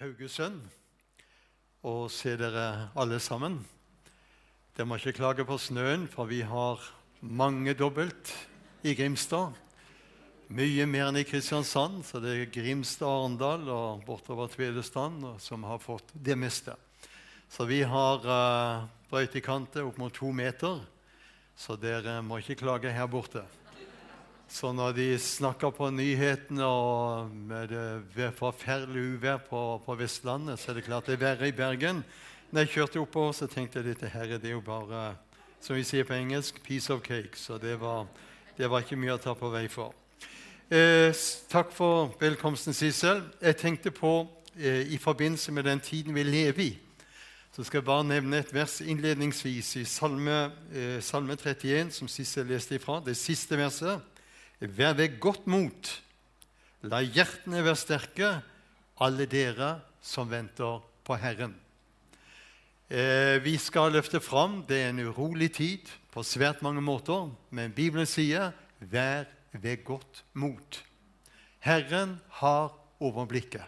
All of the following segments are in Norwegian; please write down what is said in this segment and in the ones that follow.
Haugesund og se dere alle sammen. Dere må ikke klage på snøen, for vi har mange dobbelt i Grimstad. Mye mer enn i Kristiansand, så det er Grimstad, Arendal og bortover Tvedestrand som har fått det meste. Så vi har uh, brøytekanter opp mot to meter, så dere må ikke klage her borte. Så når de snakker på nyhetene og med det forferdelige uvær på, på, Vestlandet, så er det klart det er verre i Bergen. Når jeg kjørte oppover, så tenkte jeg dette her det er jo bare som vi sier på engelsk 'piece of cake'. Så det var, det var ikke mye å ta på vei for. Eh, takk for velkomsten, Sissel. Jeg tenkte på eh, i forbindelse med den tiden vi lever i, så skal jeg bare nevne et vers innledningsvis i Salme, eh, salme 31, som Sissel leste ifra. Det siste verset. Vær ved godt mot. La hjertene være sterke, alle dere som venter på Herren. Eh, vi skal løfte fram det er en urolig tid på svært mange måter, men Bibelen sier 'vær ved godt mot'. Herren har overblikket.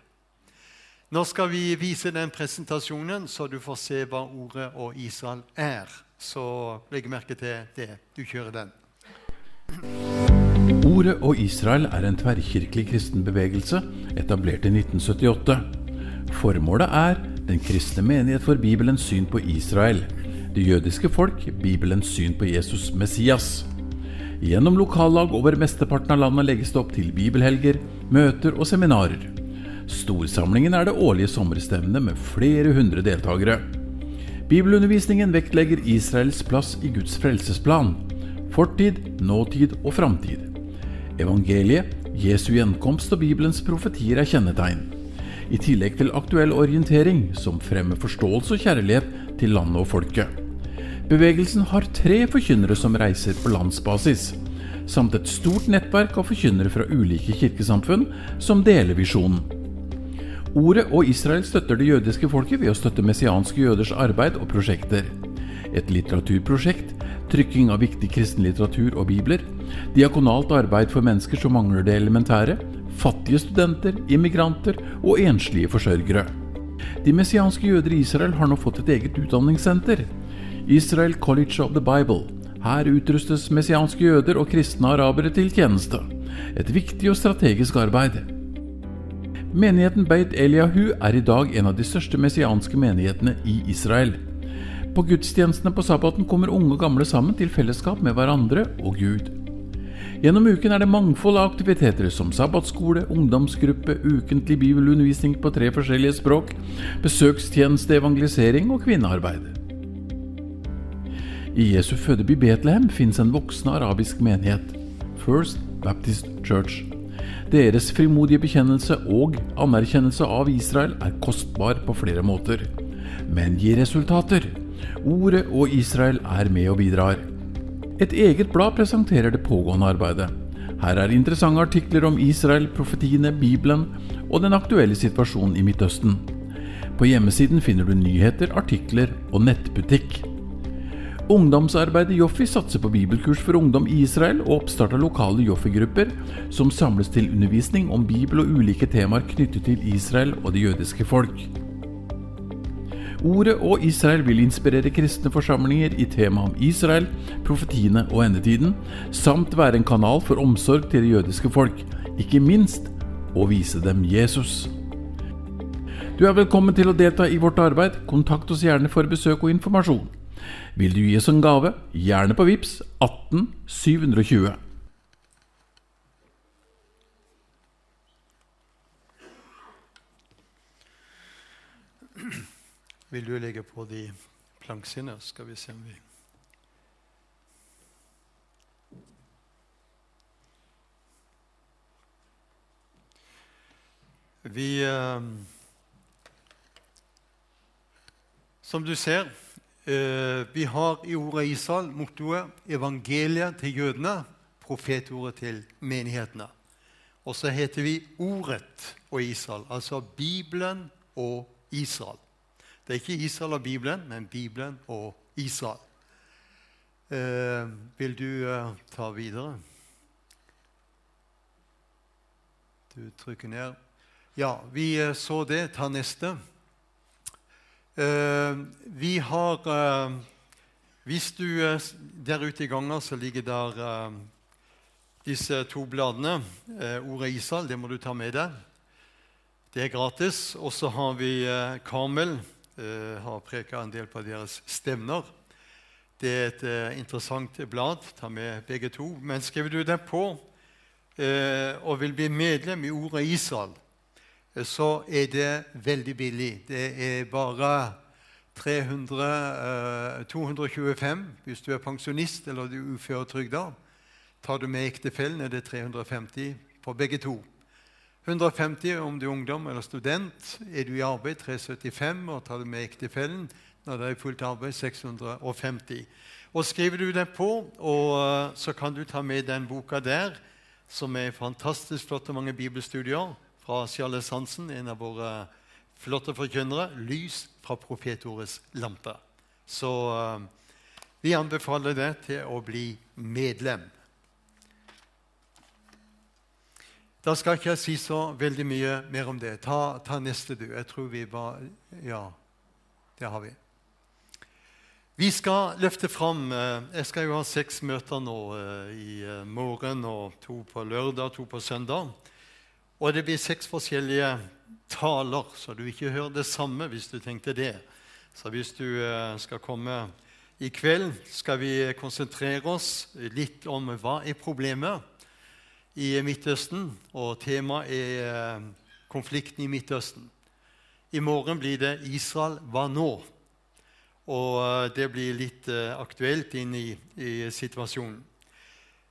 Nå skal vi vise den presentasjonen, så du får se hva ordet og Israel er. Så legg merke til det. Du kjører den. Ordet og Israel er en tverrkirkelig kristen bevegelse etablert i 1978. Formålet er den kristne menighet for Bibelens syn på Israel, det jødiske folk, Bibelens syn på Jesus Messias. Gjennom lokallag over mesteparten av landet legges det opp til bibelhelger, møter og seminarer. Storsamlingen er det årlige sommerstevnet med flere hundre deltakere. Bibelundervisningen vektlegger Israels plass i Guds frelsesplan. Fortid, nåtid og framtid. Evangeliet, Jesu gjenkomst og Bibelens profetier er kjennetegn. I tillegg til aktuell orientering som fremmer forståelse og kjærlighet til landet og folket. Bevegelsen har tre forkynnere som reiser på landsbasis, samt et stort nettverk av forkynnere fra ulike kirkesamfunn som deler visjonen. Ordet og Israel støtter det jødiske folket ved å støtte messianske jøders arbeid og prosjekter. Et litteraturprosjekt, trykking av viktig kristen litteratur og bibler, diakonalt arbeid for mennesker som mangler det elementære, fattige studenter, immigranter og enslige forsørgere. De messianske jøder i Israel har nå fått et eget utdanningssenter. Israel College of the Bible. Her utrustes messianske jøder og kristne arabere til tjeneste. Et viktig og strategisk arbeid. Menigheten Beit Eliahu er i dag en av de største messianske menighetene i Israel. På gudstjenestene på sabbaten kommer unge og gamle sammen til fellesskap med hverandre og Gud. Gjennom uken er det mangfold av aktiviteter som sabbatskole, ungdomsgruppe, ukentlig bibelundervisning på tre forskjellige språk, besøkstjeneste, evangelisering og kvinnearbeid. I Jesu fødeby Betlehem finnes en voksende arabisk menighet, First Baptist Church. Deres frimodige bekjennelse og anerkjennelse av Israel er kostbar på flere måter, men gir resultater. Ordet og Israel er med og bidrar. Et eget blad presenterer det pågående arbeidet. Her er interessante artikler om Israel, profetiene, Bibelen og den aktuelle situasjonen i Midtøsten. På hjemmesiden finner du nyheter, artikler og nettbutikk. Ungdomsarbeidet Joffi satser på bibelkurs for ungdom i Israel og oppstart av lokale Joffi-grupper som samles til undervisning om Bibel og ulike temaer knyttet til Israel og det jødiske folk. Ordet og Israel vil inspirere kristne forsamlinger i temaet om Israel, profetiene og endetiden, samt være en kanal for omsorg til det jødiske folk, ikke minst å vise dem Jesus. Du er velkommen til å delta i vårt arbeid. Kontakt oss gjerne for besøk og informasjon. Vil du gi oss en gave, gjerne på VIPS 18 720. Vil du legge på de planksene? Skal vi se om vi Vi eh, Som du ser, eh, vi har i ordet Israel mottoet 'evangeliet til jødene', profetordet til menighetene. Og så heter vi Ordet og Israel, altså Bibelen og Israel. Det er ikke Israel og Bibelen, men Bibelen og Israel. Eh, vil du eh, ta videre? Du trykker ned. Ja, vi eh, så det. Ta neste. Eh, vi har eh, Hvis du eh, Der ute i gangen, så ligger der disse to bladene. Ordet Israel, det må du ta med deg. Det er gratis. Og så har vi Karmel. Eh, har preka en del på deres stevner. Det er et uh, interessant blad. Ta med begge to. Men skriver du deg på uh, og vil bli medlem i Ordet Israel, så er det veldig billig. Det er bare 300, eh, 225 hvis du er pensjonist eller er uføretrygda. Tar du med ektefellen, er det 350 på begge to. 150 om du er ungdom eller student. Er du i arbeid, 375. Og tar du med ektefellen når det er fullt arbeid, 650. Og Skriver du deg på, og eh, så kan du ta med den boka der, som er fantastisk flott og mange bibelstudier fra Charles Hansen, en av våre flotte forkynnere. 'Lys fra profetordets lampe'. Så uh, vi anbefaler deg til å bli medlem. Da skal ikke jeg si så veldig mye mer om det. Ta, ta neste, du. Jeg tror vi var Ja, det har vi. Vi skal løfte fram eh, Jeg skal jo ha seks møter nå eh, i morgen, og to på lørdag to på søndag. Og det blir seks forskjellige taler, så du ikke hører det samme hvis du tenkte det. Så hvis du skal komme i kveld, skal vi konsentrere oss litt om hva er problemet i Midtøsten, og temaet er eh, konflikten i Midtøsten. I morgen blir det 'Israel hva nå?' Og eh, det blir litt eh, aktuelt inn i, i situasjonen.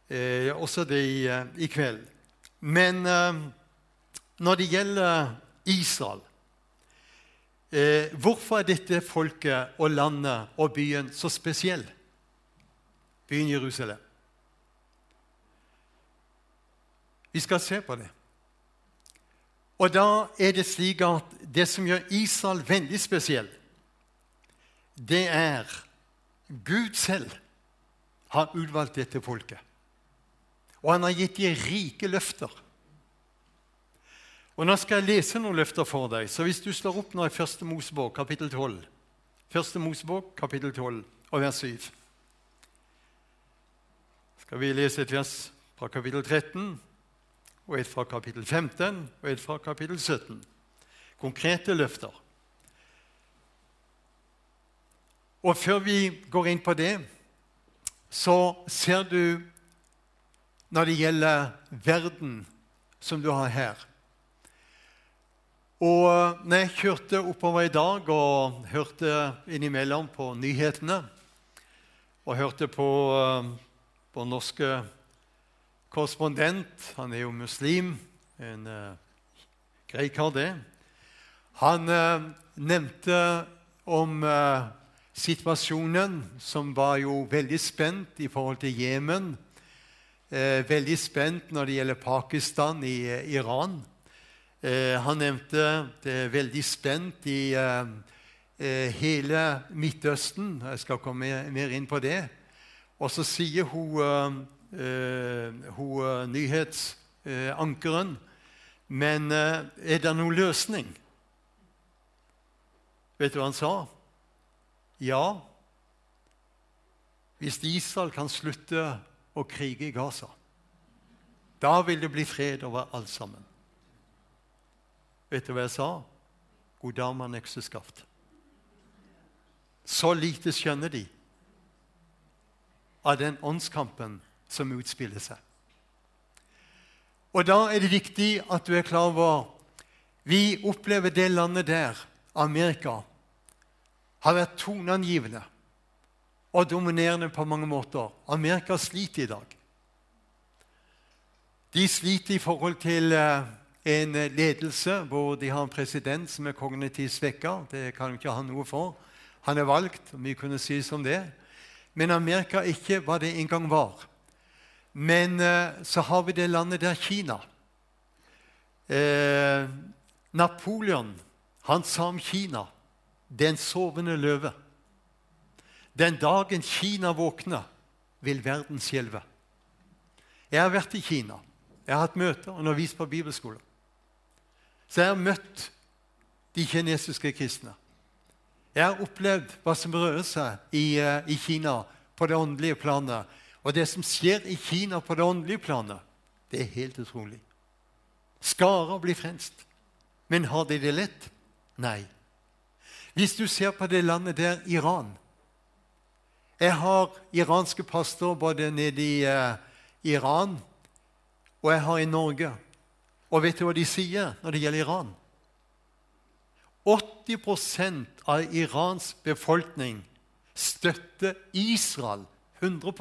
Eh, også det i, i kveld. Men eh, når det gjelder Israel eh, Hvorfor er dette folket og landet og byen så spesiell? Byen Jerusalem. Vi skal se på det. Og da er det slik at det som gjør Israel veldig spesiell, det er Gud selv har utvalgt dette folket. Og han har gitt dem rike løfter. Og Nå skal jeg lese noen løfter for deg. Så hvis du slår opp nå i Første Mosebok, kapittel 12 Første Mosebok, kapittel 12 og vers 7 skal vi lese et vers fra kapittel 13 og et fra kapittel 15 og et fra kapittel 17. Konkrete løfter. Og før vi går inn på det, så ser du når det gjelder verden som du har her Og når jeg kjørte oppover i dag og hørte innimellom på nyhetene og hørte på, eh, på norske korrespondent. Han er jo muslim. En uh, grei kar, det. Han uh, nevnte om uh, situasjonen, som var jo veldig spent i forhold til Jemen. veldig spent når det gjelder Pakistan i Iran. han nevnte det er veldig spent i hele Midtøsten. Jeg skal komme mer inn på det. Og så sier hun hun uh, nyhetsankeren. Men uh, er det noen løsning? Vet du hva han sa? Ja. Hvis Israel kan slutte å krige i Gaza, da vil det bli fred over alt sammen. Vet du hva jeg sa? God damen økseskaft. Så lite skjønner de av den åndskampen som utspiller seg. Og Da er det viktig at du er klar over vi opplever det landet der, Amerika, har vært toneangivende og dominerende på mange måter. Amerika sliter i dag. De sliter i forhold til eh, en ledelse hvor de har en president som er kognitivt svekka. Det kan jo ikke ha noe for. Han er valgt, mye kunne sies om det. Men Amerika ikke hva det en gang var. Men eh, så har vi det landet der Kina. Eh, Napoleon han sa om Kina er sovende løve. Den dagen Kina våkner, vil verden skjelve. Jeg har vært i Kina. Jeg har hatt møter og undervist på Bibelskolen. Så jeg har møtt de kinesiske kristne. Jeg har opplevd hva som rører seg i, eh, i Kina på det åndelige planet. Og det som skjer i Kina på det åndelige planet, det er helt utrolig. Skarer blir frelst. Men har de det lett? Nei. Hvis du ser på det landet der, Iran Jeg har iranske pastorer både nede i uh, Iran og jeg har i Norge. Og vet du hva de sier når det gjelder Iran? 80% av Irans befolkning støtter Israel 100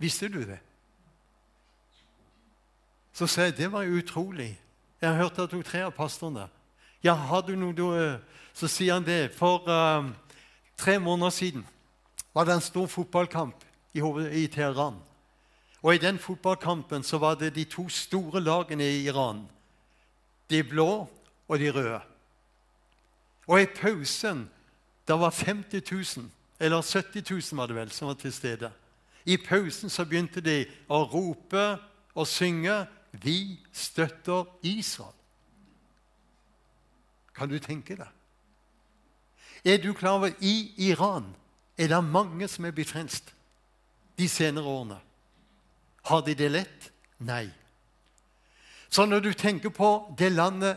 Visste du det? Så sa jeg det var utrolig. Jeg har hørt at du tre av pastorene. Ja, har du noe du, Så sier han det. For um, tre måneder siden var det en stor fotballkamp i, i Teheran. Og I den fotballkampen så var det de to store lagene i Iran. De blå og de røde. Og i pausen da var 50 000, eller 70 000 var det vel, som var til stede. I pausen så begynte de å rope og synge 'Vi støtter Israel'. Kan du tenke deg? Er du klar over i Iran er det mange som er blitt frelst de senere årene? Har de det lett? Nei. Så når du tenker på det landet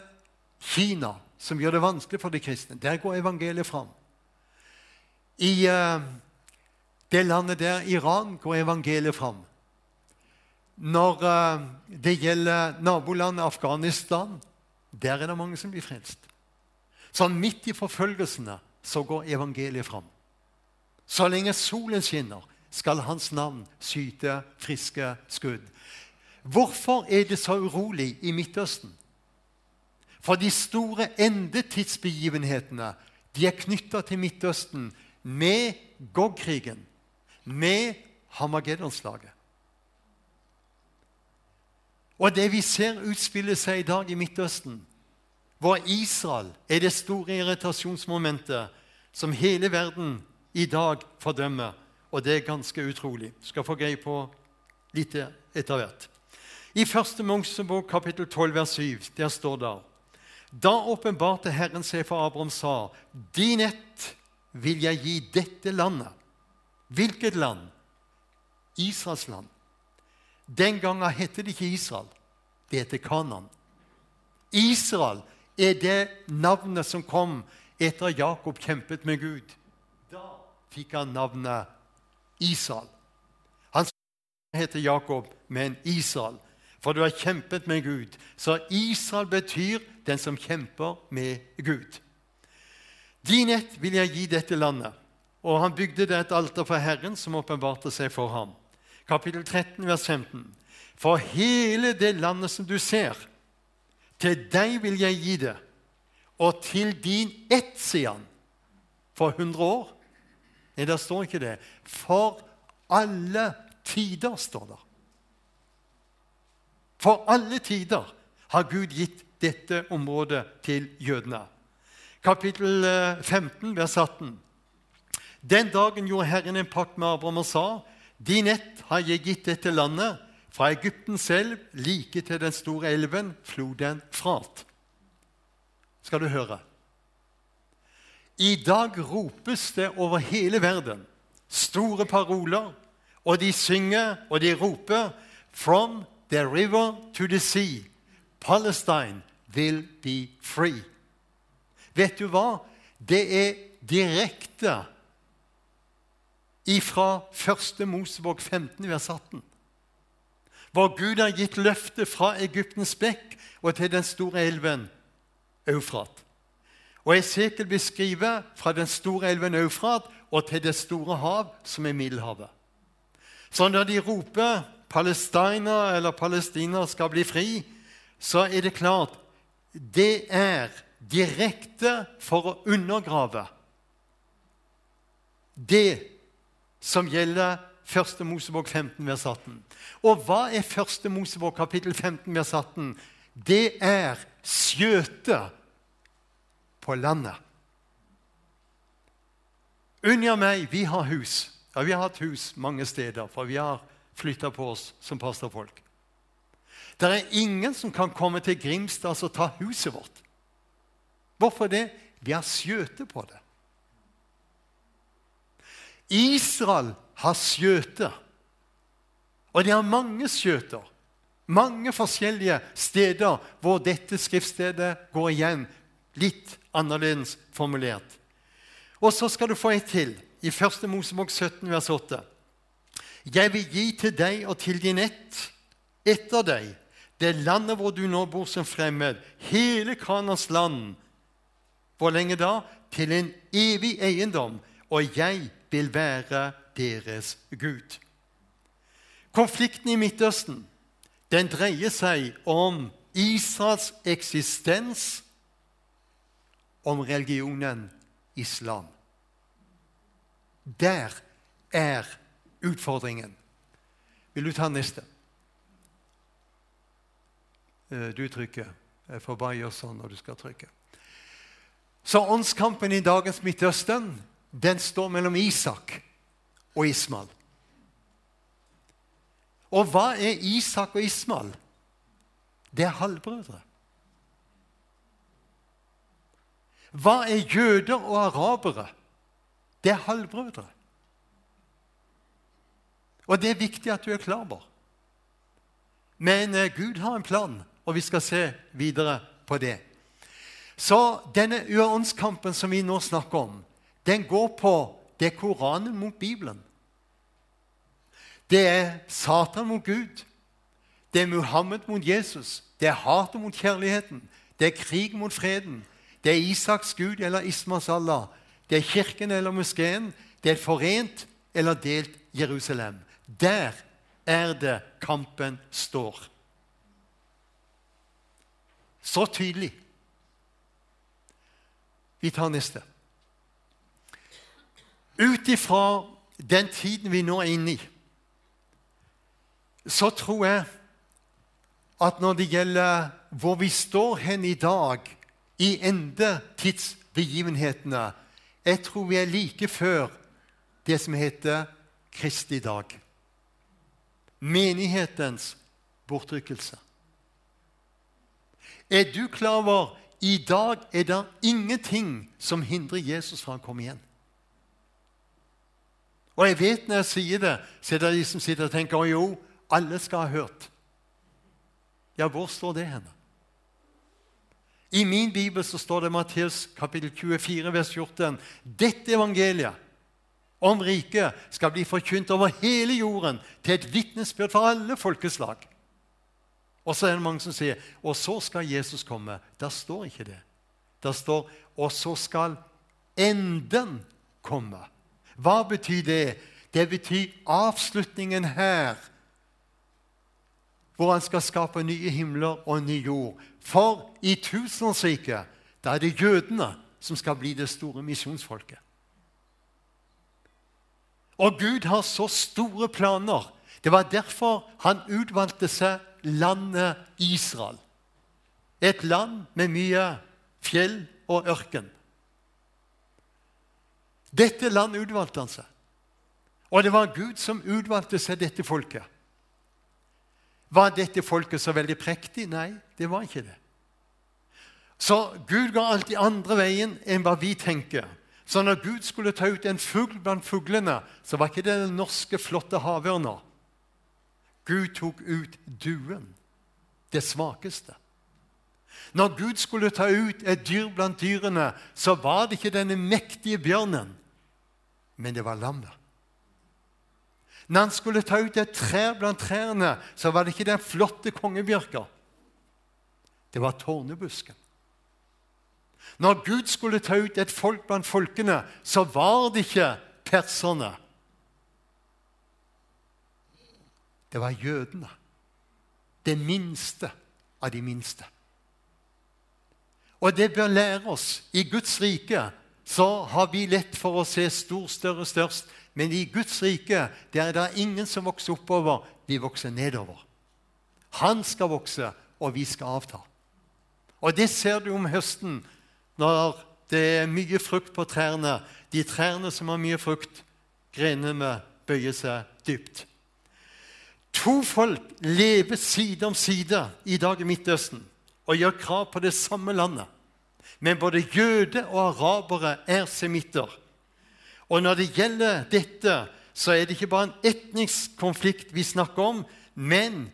Kina, som gjør det vanskelig for de kristne, der går evangeliet fram. I uh, det landet der, Iran, går evangeliet fram. Når uh, det gjelder nabolandet Afghanistan, der er det mange som blir frelst. Sånn midt i forfølgelsene så går evangeliet fram. Så lenge solen skinner, skal hans navn skyte friske skudd. Hvorfor er det så urolig i Midtøsten? For de store endetidsbegivenhetene de er knytta til Midtøsten med Gog-krigen, med Hamageddonslaget. Og det vi ser utspille seg i dag i Midtøsten, hvor Israel er det store irritasjonsmomentet som hele verden i dag fordømmer, og det er ganske utrolig. Skal få greie på litt etter hvert. I første Mosebok kapittel 12 vers 7 der står det Da åpenbarte Herren seg for Abraham sa, Din ett vil jeg gi dette landet. Hvilket land? Israels land. Den gangen het det ikke Israel. Det heter Kanan. Israel er det navnet som kom etter at Jakob kjempet med Gud. Da fikk han navnet Israel. Han heter Jakob, men Israel. For du har kjempet med Gud. Så Israel betyr den som kjemper med Gud. Din ett vil jeg gi dette landet. Og han bygde det et alter for Herren, som åpenbarte seg for ham. Kapittel 13, vers 15. For hele det landet som du ser, til deg vil jeg gi det, og til din ett, sier han. For 100 år? Nei, der står ikke det. For alle tider, står det. For alle tider har Gud gitt dette området til jødene. Kapittel 15, eh, vers 18. Den dagen gjorde Herren en pakt med Abraham og sa:" Din ett har jeg gitt dette landet, fra Egypten selv like til den store elven, floden Frat. Skal du høre. I dag ropes det over hele verden store paroler, og de synger og de roper From the river to the sea, Palestine will be free. Vet du hva? Det er direkte ifra 1. Mosebok 15, vers 18 hvor Gud har gitt løftet fra Egyptens bekk og til den store elven Eufrat. Og Esekel beskriver fra den store elven Eufrat og til det store hav, som er Middelhavet. Så når de roper Palestina eller Palestina skal bli fri, så er det klart det er direkte for å undergrave det som gjelder 1. Mosebok 15, vers 18. Og hva er 1. Mosebok kapittel 15, vers 18? Det er skjøtet på landet. Unni meg, vi har hus. Ja, Vi har hatt hus mange steder, for vi har flytta på oss som pastorfolk. Det er ingen som kan komme til Grimstad og ta huset vårt. Hvorfor det? Vi har skjøte på det. Israel har skjøter. og de har mange skjøter. Mange forskjellige steder hvor dette skriftstedet går igjen, litt annerledes formulert. Og så skal du få et til, i 1. Mosebok 17, vers 8. Jeg vil gi til deg og til din ett etter deg det landet hvor du nå bor som fremmed, hele Kanas land. Hvor lenge da? Til en evig eiendom, og jeg vil være deres Gud. Konflikten i Midtøsten den dreier seg om Israels eksistens, om religionen islam. Der er utfordringen. Vil du ta neste? Eh, du trykker. Jeg får bare gjøre sånn når du skal trykke. Så åndskampen i dagens Midtøsten den står mellom Isak og Ismael. Og hva er Isak og Ismael? Det er halvbrødre. Hva er jøder og arabere? Det er halvbrødre. Og det er viktig at du er klar over. Men eh, Gud har en plan, og vi skal se videre på det. Så denne uåndskampen som vi nå snakker om, den går på det Koranen mot Bibelen. Det er Satan mot Gud. Det er Muhammed mot Jesus. Det er hatet mot kjærligheten. Det er krig mot freden. Det er Isaks Gud eller Ismas Allah. Det er kirken eller moskeen. Det er forent eller delt Jerusalem. Der er det kampen står. Så tydelig. Vi tar neste. Ut ifra den tiden vi nå er inne i, så tror jeg at når det gjelder hvor vi står hen i dag, i endetidsbegivenhetene Jeg tror vi er like før det som heter Kristi dag. Menighetens bortrykkelse. Er du klar over i dag er det ingenting som hindrer Jesus fra å komme igjen? Og jeg vet når jeg sier det, så er det de som sitter og tenker jo, alle skal ha hørt. Ja, hvor står det henne? I min bibel så står det Matteus kapittel 24, vers 14. Dette evangeliet om riket skal bli forkynt over hele jorden til et vitnesbyrd for alle folkeslag. Og så er det mange som sier og så skal Jesus komme. Der står ikke det. Der står og så skal enden komme. Hva betyr det? Det betyr avslutningen her, hvor han skal skape nye himler og ny jord. For i tusenårsriket da er det jødene som skal bli det store misjonsfolket. Og Gud har så store planer. Det var derfor han utvalgte seg landet Israel. Et land med mye fjell og ørken. Dette landet utvalgte han seg. Og det var Gud som utvalgte seg dette folket. Var dette folket så veldig prektig? Nei, det var ikke det. Så Gud ga alltid andre veien enn hva vi tenker. Så når Gud skulle ta ut en fugl blant fuglene, så var ikke det den norske, flotte havørna. Gud tok ut duen, det svakeste. Når Gud skulle ta ut et dyr blant dyrene, så var det ikke denne mektige bjørnen men det var lammet. Når han skulle ta ut et trær blant trærne, så var det ikke den flotte kongebjørka. Det var tårnebusken. Når Gud skulle ta ut et folk blant folkene, så var det ikke perserne. Det var jødene. Det minste av de minste. Og det bør lære oss i Guds rike så har vi lett for å se stor, større, størst. Men i Guds rike der er det ingen som vokser oppover. Vi vokser nedover. Han skal vokse, og vi skal avta. Og det ser du om høsten når det er mye frukt på trærne. De trærne som har mye frukt, grenene bøyer seg dypt. To folk lever side om side i dag i Midtøsten og gjør krav på det samme landet. Men både jøder og arabere er semitter. Og når det gjelder dette, så er det ikke bare en etnisk konflikt vi snakker om, men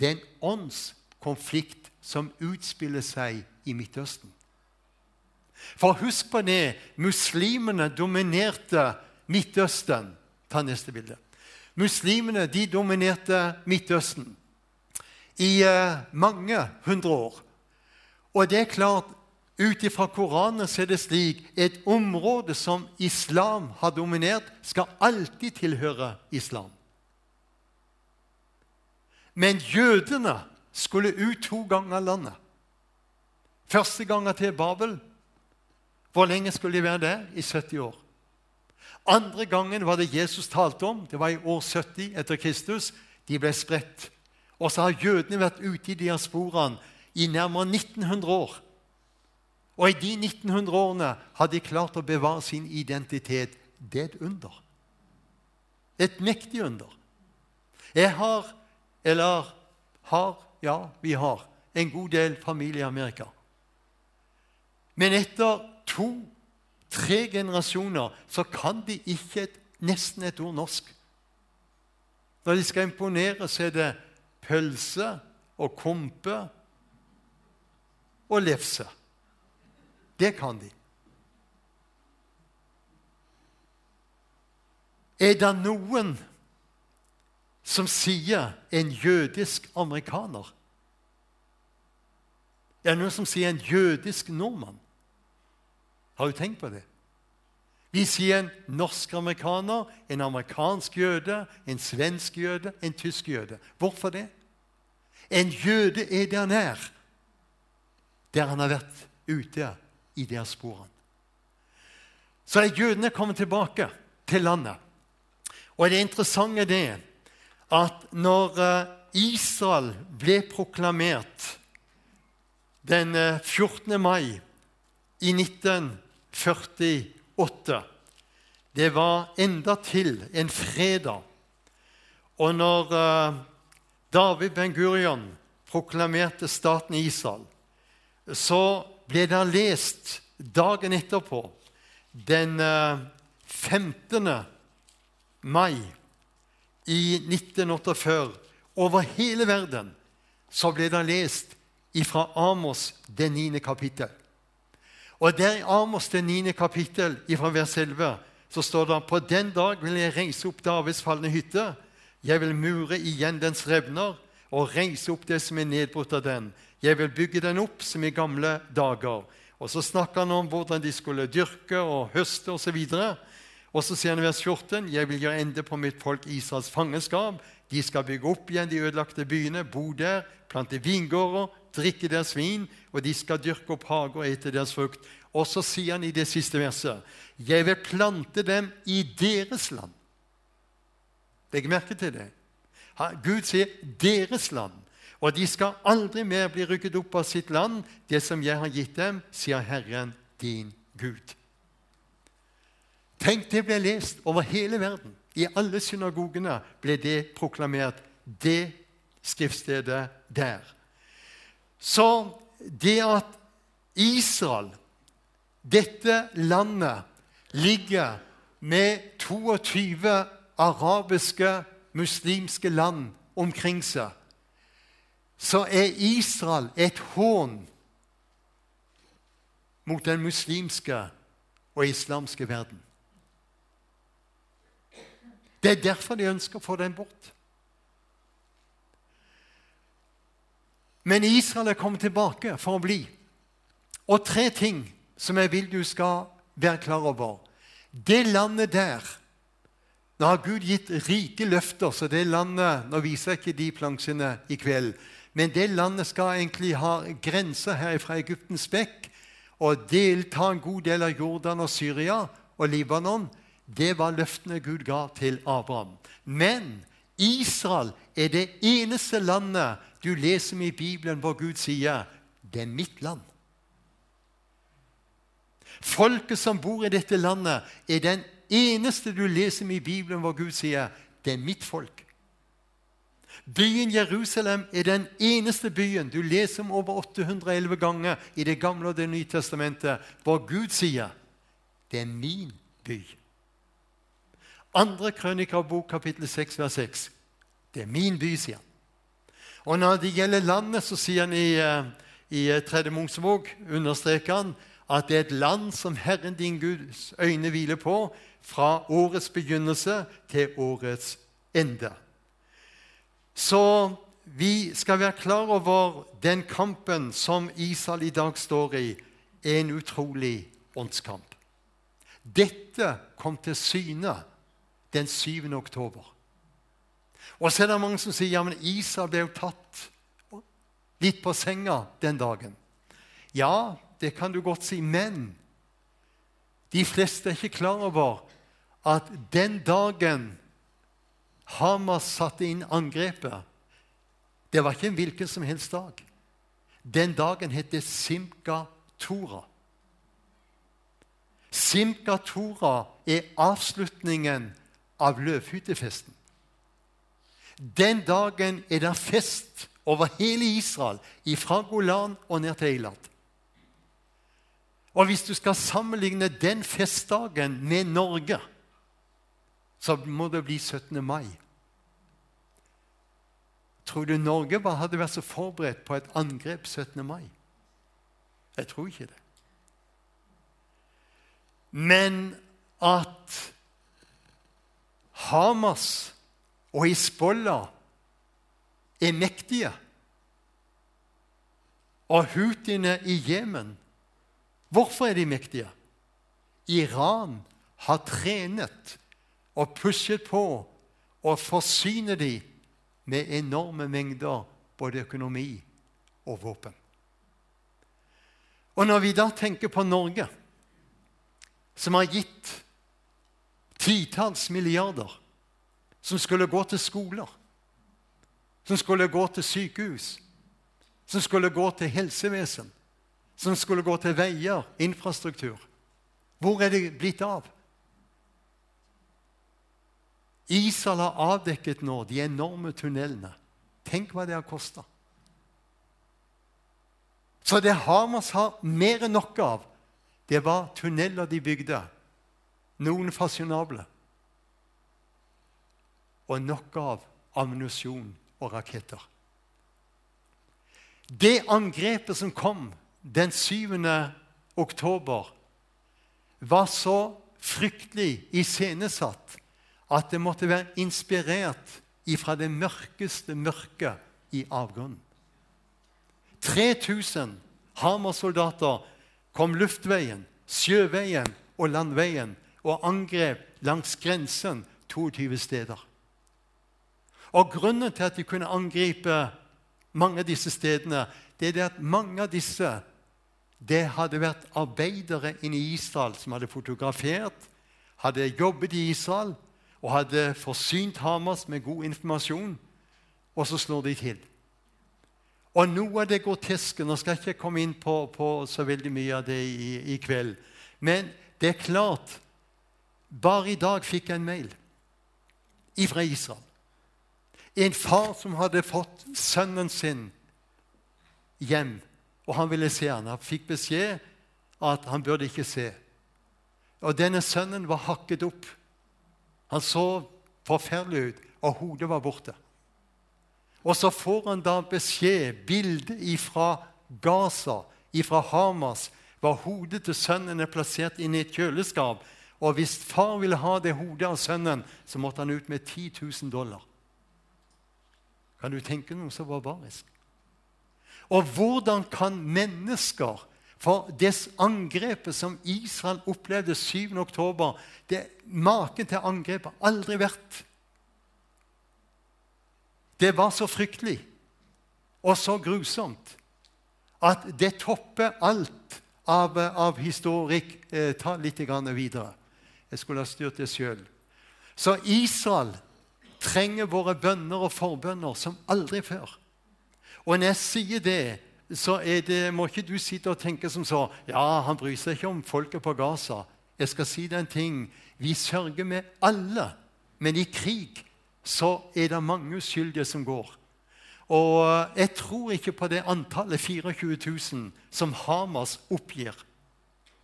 er åndskonflikt som utspiller seg i Midtøsten. For husk på det muslimene dominerte Midtøsten. Ta neste bilde. Muslimene de dominerte Midtøsten i eh, mange hundre år. Og det er klart, ut ifra Koranen er det slik et område som islam har dominert, skal alltid tilhøre islam. Men jødene skulle ut to ganger landet. Første gangen til Babel. Hvor lenge skulle de være der? I 70 år. Andre gangen var det Jesus talte om. Det var i år 70 etter Kristus. De ble spredt. Og så har jødene vært ute i diasporaen i nærmere 1900 år. Og i de 1900 årene har de klart å bevare sin identitet. Det er et under. Et mektig under. Jeg har, eller har, ja, vi har, en god del familie i Amerika. Men etter to-tre generasjoner så kan de ikke et, nesten et ord norsk. Når de skal imponere, så er det pølse og kompe og lefse. Det kan de. Er det noen som sier en jødisk amerikaner? Er det noen som sier en jødisk nordmann? Har du tenkt på det? Vi sier en norsk-amerikaner, en amerikansk jøde, en svensk jøde, en tysk jøde. Hvorfor det? En jøde er der er, der han har vært ute i diasporaen. Så er jødene kommet tilbake til landet. Og det interessante er at når eh, Israel ble proklamert den 14. Eh, mai i 1948 Det var endatil en fredag. Og når uh, David Ben-Gurion proklamerte staten Israel, så ble da lest dagen etterpå, den 15. Eh, mai i 1948, over hele verden, så ble det lest fra Amos, det niende kapittel. Og der i Amos, det niende kapittel, fra vers 11, så står det på den dag vil jeg reise opp Davids falne hytte. Jeg vil mure igjen dens revner og reise opp det som er nedbrutt av den. Jeg vil bygge den opp som i gamle dager. Og Så snakker han om hvordan de skulle dyrke og høste osv. Og, og så sier han i vers 14.: Jeg vil gjøre ende på mitt folk Israels fangenskap. De skal bygge opp igjen de ødelagte byene, bo der, plante vingårder, drikke deres vin, og de skal dyrke opp hager og ete deres frukt. Og så sier han i det siste verset.: Jeg vil plante dem i deres land. Legg merke til det. Gud sier 'deres land'. Og de skal aldri mer bli rykket opp av sitt land, det som jeg har gitt dem, sier Herren din Gud. Tenk, det ble lest over hele verden. I alle synagogene ble det proklamert. Det skriftstedet der. Så det at Israel, dette landet, ligger med 22 arabiske, muslimske land omkring seg så er Israel et hån mot den muslimske og islamske verden. Det er derfor de ønsker å få den bort. Men Israel er kommet tilbake for å bli. Og tre ting som jeg vil du skal være klar over. Det landet der Nå har Gud gitt rike løfter, så det landet Nå viser jeg ikke de plansjene i kveld. Men det landet skal egentlig ha grenser her fra Egyptens bekk og delta en god del av Jordan og Syria og Libanon. Det var løftene Gud ga til Abraham. Men Israel er det eneste landet du leser med i Bibelen hvor Gud sier 'Det er mitt land'. Folket som bor i dette landet, er den eneste du leser med i Bibelen hvor Gud sier 'Det er mitt folk'. Byen Jerusalem er den eneste byen du leser om over 811 ganger i Det gamle og Det nye testamentet, hvor Gud sier 'Det er min by'. Andre krønikerbok, kapittel 6, vers 6. Det er min by, sier han. Og når det gjelder landet, så sier han i, eh, i Tredje Mosebok understreker han at det er et land som Herren din Guds øyne hviler på, fra årets begynnelse til årets ende. Så vi skal være klar over den kampen som Israel i dag står i, en utrolig åndskamp. Dette kom til syne den 7. oktober. Og så er det mange som sier ja, men Israel ble jo tatt litt på senga den dagen. Ja, det kan du godt si, men de fleste er ikke klar over at den dagen Hamas satte inn angrepet, det var ikke en hvilken som helst dag. Den dagen het det Simka Tora. Simka Tora er avslutningen av løvhyttefesten. Den dagen er det fest over hele Israel, fra Golan og ned til Eilat. Og hvis du skal sammenligne den festdagen med Norge, så må det bli 17. mai. Tror du Norge bare hadde vært så forberedt på et angrep 17. mai? Jeg tror ikke det. Men at Hamas og Hizbollah er mektige, og houthiene i Jemen Hvorfor er de mektige? Iran har trenet og pushet på og forsyner dem med enorme mengder både økonomi og våpen. Og når vi da tenker på Norge, som har gitt titalls milliarder som skulle gå til skoler, som skulle gå til sykehus, som skulle gå til helsevesen, som skulle gå til veier, infrastruktur. Hvor er det blitt av? Israel har avdekket nå de enorme tunnelene. Tenk hva det har kosta. Så det Hamas har mer enn nok av, det var tunneler de bygde. Noen fasjonable. Og nok av ammunisjon og raketter. Det angrepet som kom den 7. oktober, var så fryktelig iscenesatt at det måtte være inspirert ifra det mørkeste mørket i avgrunnen. 3000 Hamas-soldater kom luftveien, sjøveien og landveien og angrep langs grensen 22 steder. Og Grunnen til at de kunne angripe mange av disse stedene, det er at mange av disse det hadde vært arbeidere inne i Israel som hadde fotografert, hadde jobbet i Israel og hadde forsynt Hamas med god informasjon, og så slår de til. Og noe av det groteske Nå skal jeg ikke komme inn på, på så veldig mye av det i, i, kveld. Men det er klart Bare i dag fikk jeg en mail fra Israel. En far som hadde fått sønnen sin hjem, og han ville se han. Han fikk beskjed at han burde ikke se. Og denne sønnen var hakket opp. Han så forferdelig ut, og hodet var borte. Og så får han da beskjed, bilde fra Gaza, fra Hamas, var hodet til sønnen er plassert inne i et kjøleskap. Og hvis far ville ha det hodet av sønnen, så måtte han ut med 10 000 dollar. Kan du tenke noe så barbarisk? Og hvordan kan mennesker for det angrepet som Israel opplevde 7. oktober, det Maken til angrep har aldri vært. Det var så fryktelig og så grusomt at det topper alt av, av historikk. Eh, ta litt videre. Jeg skulle ha styrt det sjøl. Så Israel trenger våre bønner og forbønner som aldri før. Og når jeg sier det, så det, må ikke du sitte og tenke som så Ja, han bryr seg ikke om folket på Gaza. Jeg skal si deg en ting. Vi sørger med alle, men i krig så er det mange uskyldige som går. Og jeg tror ikke på det antallet 24 000 som Hamas oppgir.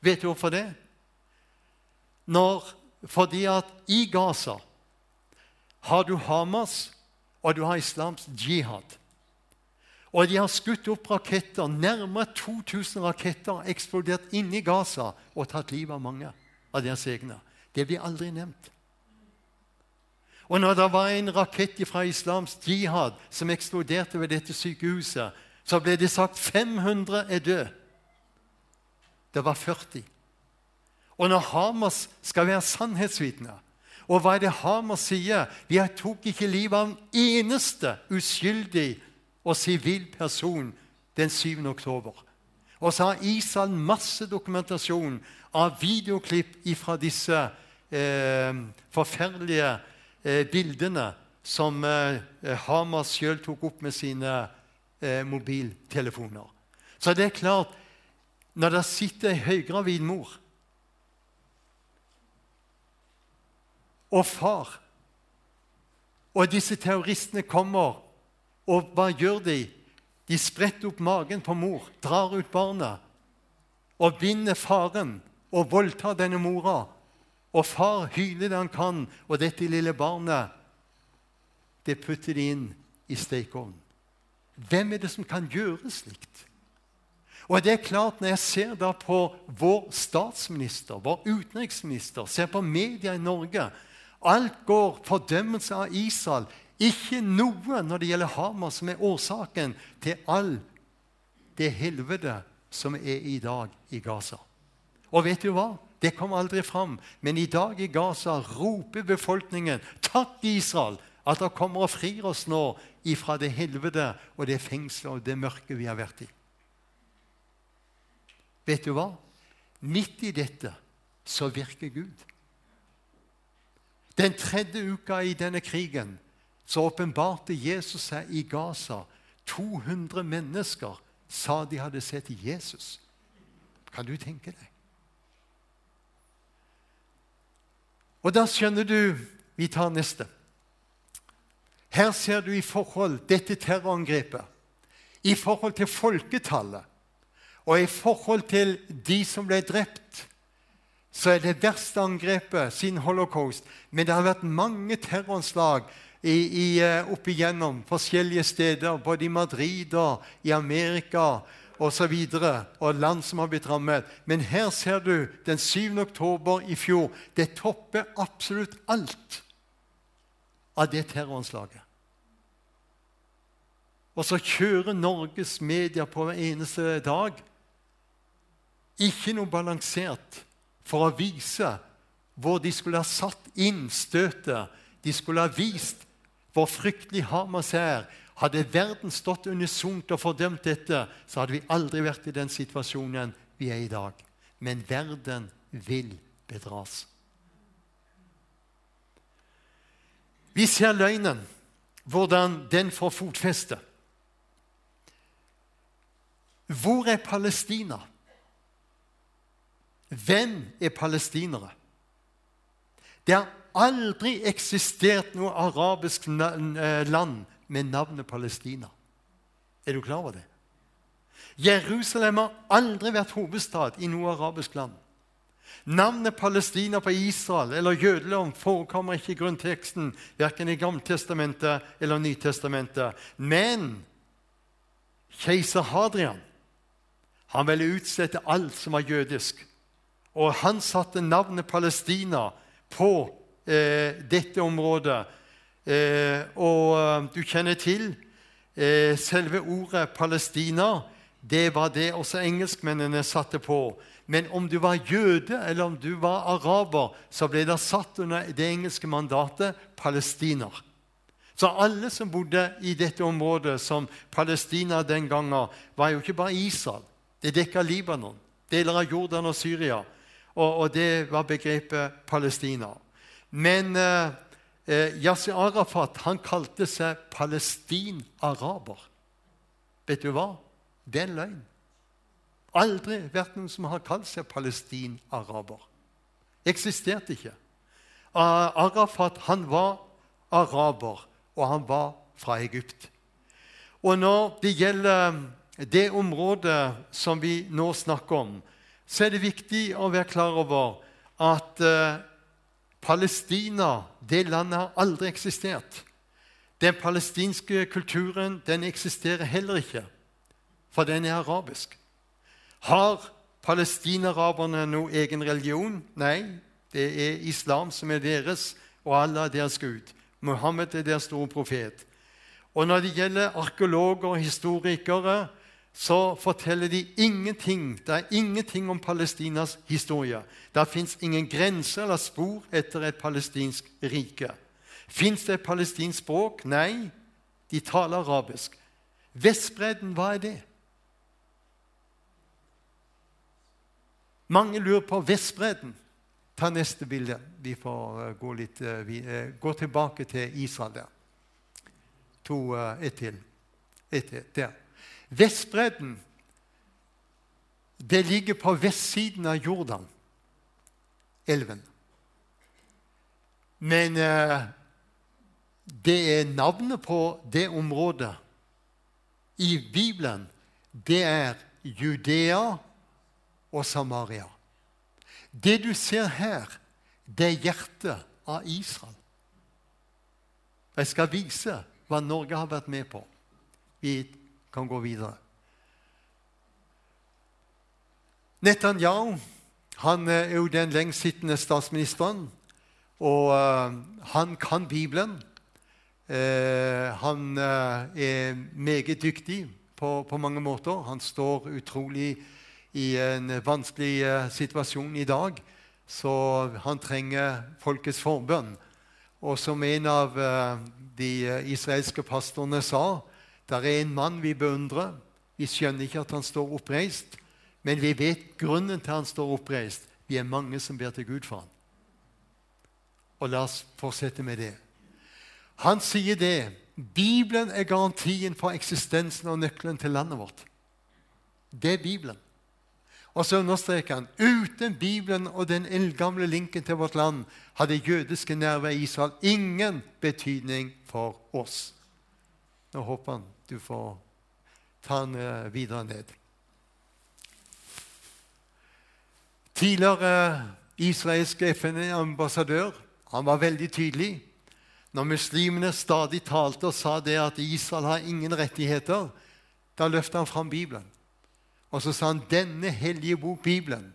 Vet du hvorfor det? Når, fordi at i Gaza har du Hamas, og du har islams jihad. Og de har skutt opp raketter. Nærmere 2000 raketter har eksplodert inni Gaza og tatt livet av mange av deres egne. Det blir aldri nevnt. Og når det var en rakett fra Islams jihad som eksploderte ved dette sykehuset, så ble det sagt 500 er døde. Det var 40. Og når Hamas skal være sannhetsvitner Og hva er det Hamas sier? Vi tok ikke livet av en eneste uskyldig og sivil person den 7. oktober. Og så har Israel masse dokumentasjon av videoklipp fra disse eh, forferdelige eh, bildene som eh, Hamas sjøl tok opp med sine eh, mobiltelefoner. Så det er klart Når det sitter ei høygravid mor og far, og disse terroristene kommer, og hva gjør de? De spretter opp magen på mor, drar ut barna og binder faren og voldtar denne mora og far hyler det han kan, og dette lille barnet det putter de inn i stekeovnen. Hvem er det som kan gjøre slikt? Og det er klart, Når jeg ser da på vår statsminister, vår utenriksminister, ser på media i Norge Alt går fordømmelse av Israel. Ikke noe når det gjelder Hamas, som er årsaken til all det helvete som er i dag i Gaza. Og vet du hva? Det kom aldri fram. Men i dag i Gaza roper befolkningen 'Takk, Israel, at dere kommer og frir oss nå ifra det helvete og det fengselet og det mørket vi har vært i'. Vet du hva? Midt i dette så virker Gud. Den tredje uka i denne krigen så åpenbarte Jesus seg i Gaza. 200 mennesker sa de hadde sett Jesus. Kan du tenke deg? Og da skjønner du Vi tar neste. Her ser du i forhold dette terrorangrepet i forhold til folketallet og i forhold til de som ble drept, så er det verste angrepet siden holocaust. Men det har vært mange terroranslag i, i, eh, opp igjennom forskjellige steder, både i Madrid og i Amerika osv. Og, og land som har blitt rammet. Men her ser du den 7. oktober i fjor. Det topper absolutt alt av det terroranslaget. Og så kjører Norges media på hver eneste dag ikke noe balansert for å vise hvor de skulle ha satt inn støtet. De skulle ha vist hvor fryktelig Hamas er, hadde verden stått unisont og fordømt dette, så hadde vi aldri vært i den situasjonen vi er i dag. Men verden vil bedras. Vi ser løgnen, hvordan den får fotfeste. Hvor er Palestina? Hvem er palestinere? Det har aldri eksistert noe arabisk eh, land med navnet Palestina. Er du klar over det? Jerusalem har aldri vært hovedstad i noe arabisk land. Navnet Palestina på Israel eller jødelom forekommer ikke i grunnteksten, verken i Gammeltestamentet eller Nytestamentet. Men keiser Hadrian han ville utslette alt som var jødisk. Og han satte navnet Palestina på eh, dette området Eh, og eh, du kjenner til eh, selve ordet Palestina. Det var det også engelskmennene satte på. Men om du var jøde eller om du var araber, så ble det satt under det engelske mandatet palestiner. Så alle som bodde i dette området, som Palestina den gangen, var jo ikke bare Israel. Det dekka Libanon, deler av Jordan og Syria. Og, og det var begrepet Palestina. Men eh, eh, Yasir Arafat han kalte seg palestin-araber. Vet du hva? Det er en løgn. Aldri vært noen som har kalt seg palestin-araber. Eksisterte ikke. Arafat han var araber, og han var fra Egypt. Og når det gjelder det området som vi nå snakker om, så er det viktig å være klar over at eh, Palestina, det landet, har aldri eksistert. Den palestinske kulturen den eksisterer heller ikke, for den er arabisk. Har palestinaraberne noen egen religion? Nei, det er islam som er deres, og Allah er deres gud. Muhammed er deres store profet. Og når det gjelder arkeologer og historikere, så forteller de ingenting. Det er ingenting om Palestinas historie. Det fins ingen grenser eller spor etter et palestinsk rike. Fins det et palestinsk språk? Nei, de taler arabisk. Vestbredden, hva er det? Mange lurer på Vestbredden. Ta neste bilde. Vi får eh, gå, litt, eh, vi, uh, gå tilbake til Israel der. To, ett til. Ett til. Der. Vestbredden det ligger på vestsiden av Jordan, elven. Men eh, det er navnet på det området i Bibelen. Det er Judea og Samaria. Det du ser her, det er hjertet av Israel. Jeg skal vise hva Norge har vært med på. Vi kan gå videre. Netanyahu han er jo den lengstsittende statsministeren, og uh, han kan Bibelen. Uh, han er meget dyktig på, på, mange måter. Han står utrolig i en vanskelig situasjon i dag, så han trenger folkets forbønn. Og som en av de israelske pastorene sa, det er en mann vi beundrer. Vi skjønner ikke at han står oppreist, men vi vet grunnen til han står oppreist. Vi er mange som ber til Gud for ham. Og la oss fortsette med det. Han sier det. Bibelen er garantien for eksistensen og nøkkelen til landet vårt. Det er Bibelen. Og så understreker han uten Bibelen og den eldgamle linken til vårt land hadde jødiske nerver i Israel ingen betydning for oss. Nå håper han du får ta den eh, videre ned. Tidligere israelsk FN-ambassadør han var veldig tydelig. Når muslimene stadig talte og sa det at Israel har ingen rettigheter, da løftet han fram Bibelen. Og så sa han denne hellige bok, Bibelen,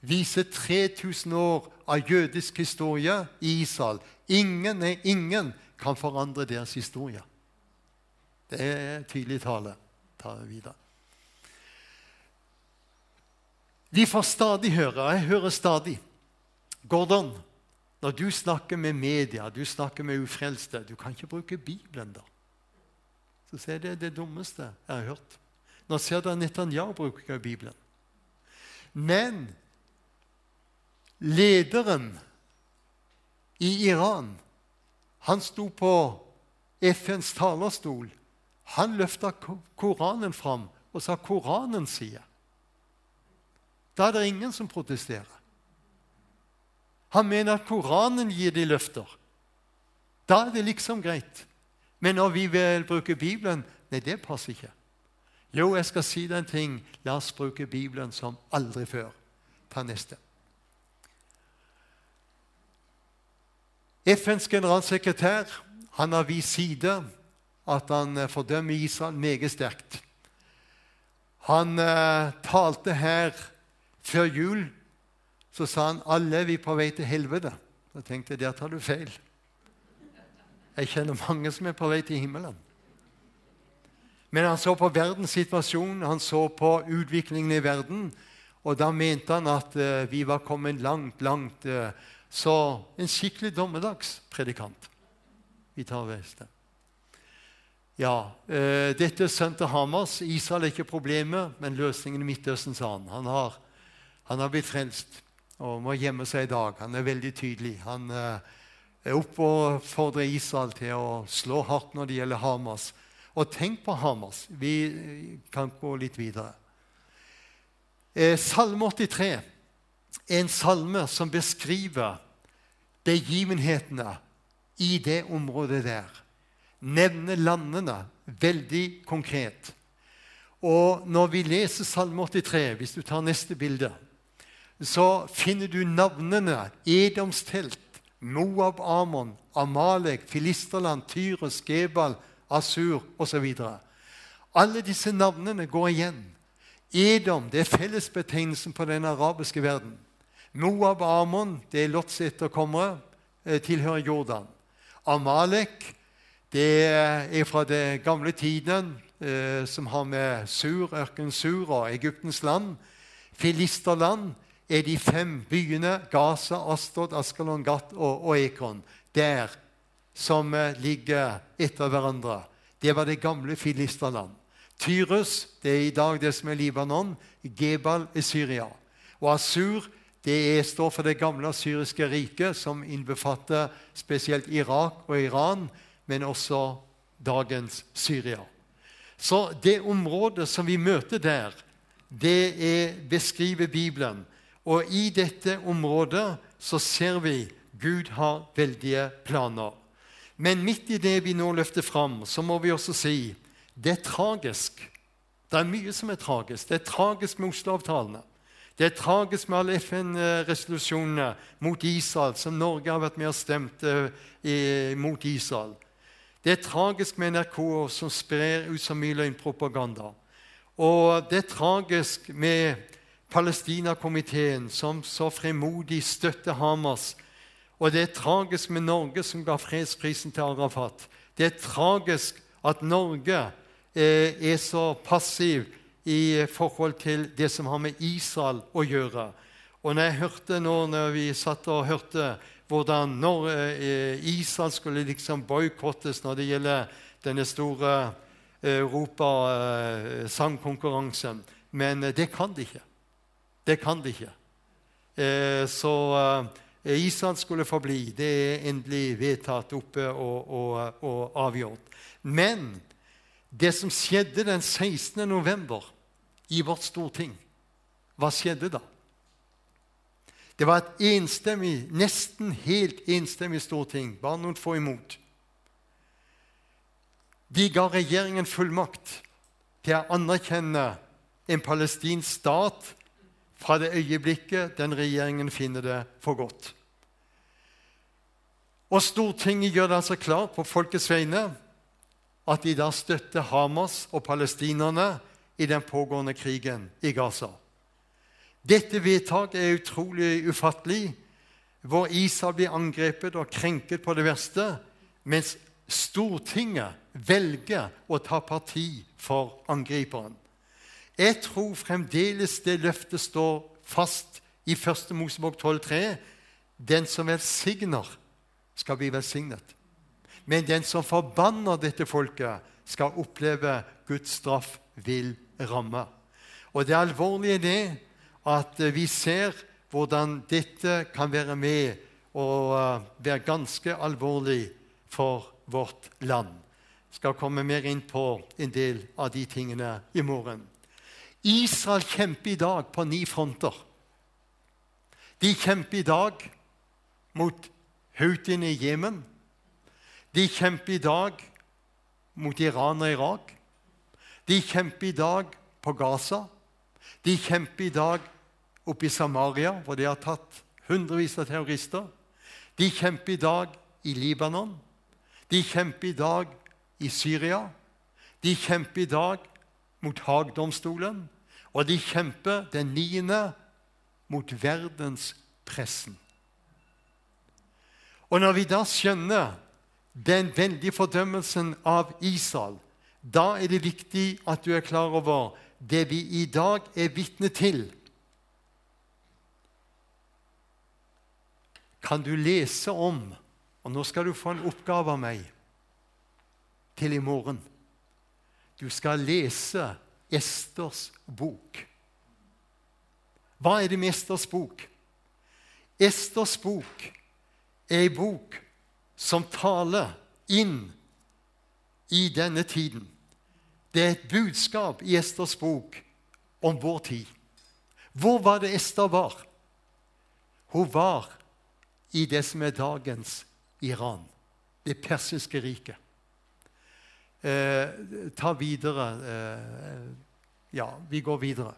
viser 3000 år av jødisk historie i Israel. Ingen, nei, ingen kan forandre deres historie. Det er tydelig tale. Ta det videre. Vi får stadig høre, jeg hører stadig Gordon, når du snakker med media, du snakker med ufrelste Du kan ikke bruke Bibelen, da. Så sier jeg det er det dummeste jeg har hørt. Nå ser du at Netanyahu bruker Bibelen. Men lederen i Iran, han sto på FNs talerstol han løfta Koranen fram og sa 'Koranen sier'. Da er det ingen som protesterer. Han mener at Koranen gir de løfter. Da er det liksom greit. Men når vi vil bruke Bibelen Nei, det passer ikke. Jo, jeg skal si deg en ting. La oss bruke Bibelen som aldri før. Ta neste. FNs generalsekretær han har vist side at han eh, fordømmer Israel meget sterkt. Han eh, talte her før jul. Så sa han alle vi på vei til helvete. Da tenkte jeg der tar du feil. Jeg kjenner mange som er på vei til himmelen. Men han så på verdens situasjon, han så på utviklingen i verden. Og da mente han at uh, vi var kommet langt, langt uh, Så en skikkelig dommedagspredikant. Vi tar veste. Ja, eh, dette er sønnen til Hamas. Israel er ikke problemet, men løsningen i Midtøsten, sa han. Han har, han har blitt frelst og må gjemme seg i dag. Han er veldig tydelig. Han eh, fordrer Israel til å slå hardt når det gjelder Hamas. Og tenk på Hamas. Vi kan gå litt videre. Eh, salme 83 er en salme som beskriver begivenhetene i det området der. Nevne landene veldig konkret. Og når vi leser Salme 83, hvis du tar neste bilde, så finner du navnene Edoms telt, Moab, Amon, Amalek, Filisterland, Tyrus, Gebal, Asur osv. Alle disse navnene går igjen. Edom det er fellesbetegnelsen på den arabiske verden. Moab Amon det er Lots etterkommere, eh, tilhører Jordan. Amalek det er fra den gamle tiden, eh, som har med Sur, ørken Sur og Egyptens land. Filisterland er de fem byene Gaza, Astod, Askalon, Gat og, og Ekon. Der som eh, ligger etter hverandre. Det var det gamle filisterland. Tyrus det er i dag det som er Libanon. Gebal er Syria. Og Asur det står for det gamle syriske riket, som innbefatter spesielt Irak og Iran, men også dagens Syria. Så det området som vi møter der, det er, beskriver Bibelen. Og i dette området så ser vi Gud har veldige planer. Men midt i det vi nå løfter fram, så må vi også si det er tragisk. Det er mye som er tragisk. Det er tragisk med Oslo-avtalene. Det er tragisk med alle FN-resolusjonene mot Israel, som Norge har vært med og stemt eh, mot Israel. Det er tragisk med NRK, som sprer ut så mye løgnpropaganda. Og det er tragisk med Palestina-komiteen, som så fremodig støtter Hamas. Og det er tragisk med Norge, som ga fredsprisen til Arafat. Det er tragisk at Norge eh, er så passiv i forhold til det som har med Israel å gjøre. Og når jeg hørte nå, når vi satt og hørte hvordan når eh, Israel skulle liksom boikottes når det gjelder denne store eh, Europa-sangkonkurransen eh, Men det kan de ikke. Det kan de ikke. Så Israel skulle forbli. Det er endelig vedtatt oppe og, og, og avgjort. Men det som skjedde den 16. november i vårt storting, hva skjedde da? Det var et enstemmig, nesten helt enstemmig storting, bare noen få imot. De ga regjeringen fullmakt til å anerkjenne en palestinsk stat fra det øyeblikket den regjeringen finner det for godt. Og Stortinget gjør det altså klart på folkets vegne at de da støtter Hamas og palestinerne i den pågående krigen i Gaza. Dette vedtaket er utrolig ufattelig, hvor Israel blir angrepet og krenket på det verste, mens Stortinget velger å ta parti for angriperen. Jeg tror fremdeles det løftet står fast i 1. Mosebok 12,3.: Den som velsigner, skal bli velsignet. Men den som forbanner dette folket, skal oppleve Guds straff vil ramme. Og det alvorlige er det at vi ser hvordan dette kan være med og eh, være ganske alvorlig for vårt land. Jeg skal komme mer inn på en del av de tingene i morgen. Israel kjemper i dag på ni fronter. De kjemper i dag mot Hautien i Jemen. De kjemper i dag mot Iran og Irak. De kjemper i dag på Gaza. De kjemper i dag oppe i Samaria, hvor de har tatt hundrevis av terrorister. De kjemper i dag i Libanon. De kjemper i dag i Syria. De kjemper i dag mot Haagdomstolen. Og de kjemper den niende mot verdenspressen. Og når vi da skjønner den veldige fordømmelsen av Israel, da er det viktig at du er klar over det vi i dag er vitne til. Kan du lese om Og nå skal du få en oppgave av meg til i morgen. Du skal lese Esters bok. Hva er det med Esters bok? Esters bok er ei bok som taler inn i denne tiden. Det er et budskap i Esters bok om vår tid. Hvor var det Ester var? Hun var i det som er dagens Iran. det persiske riket. Eh, ta videre eh, Ja, vi går videre.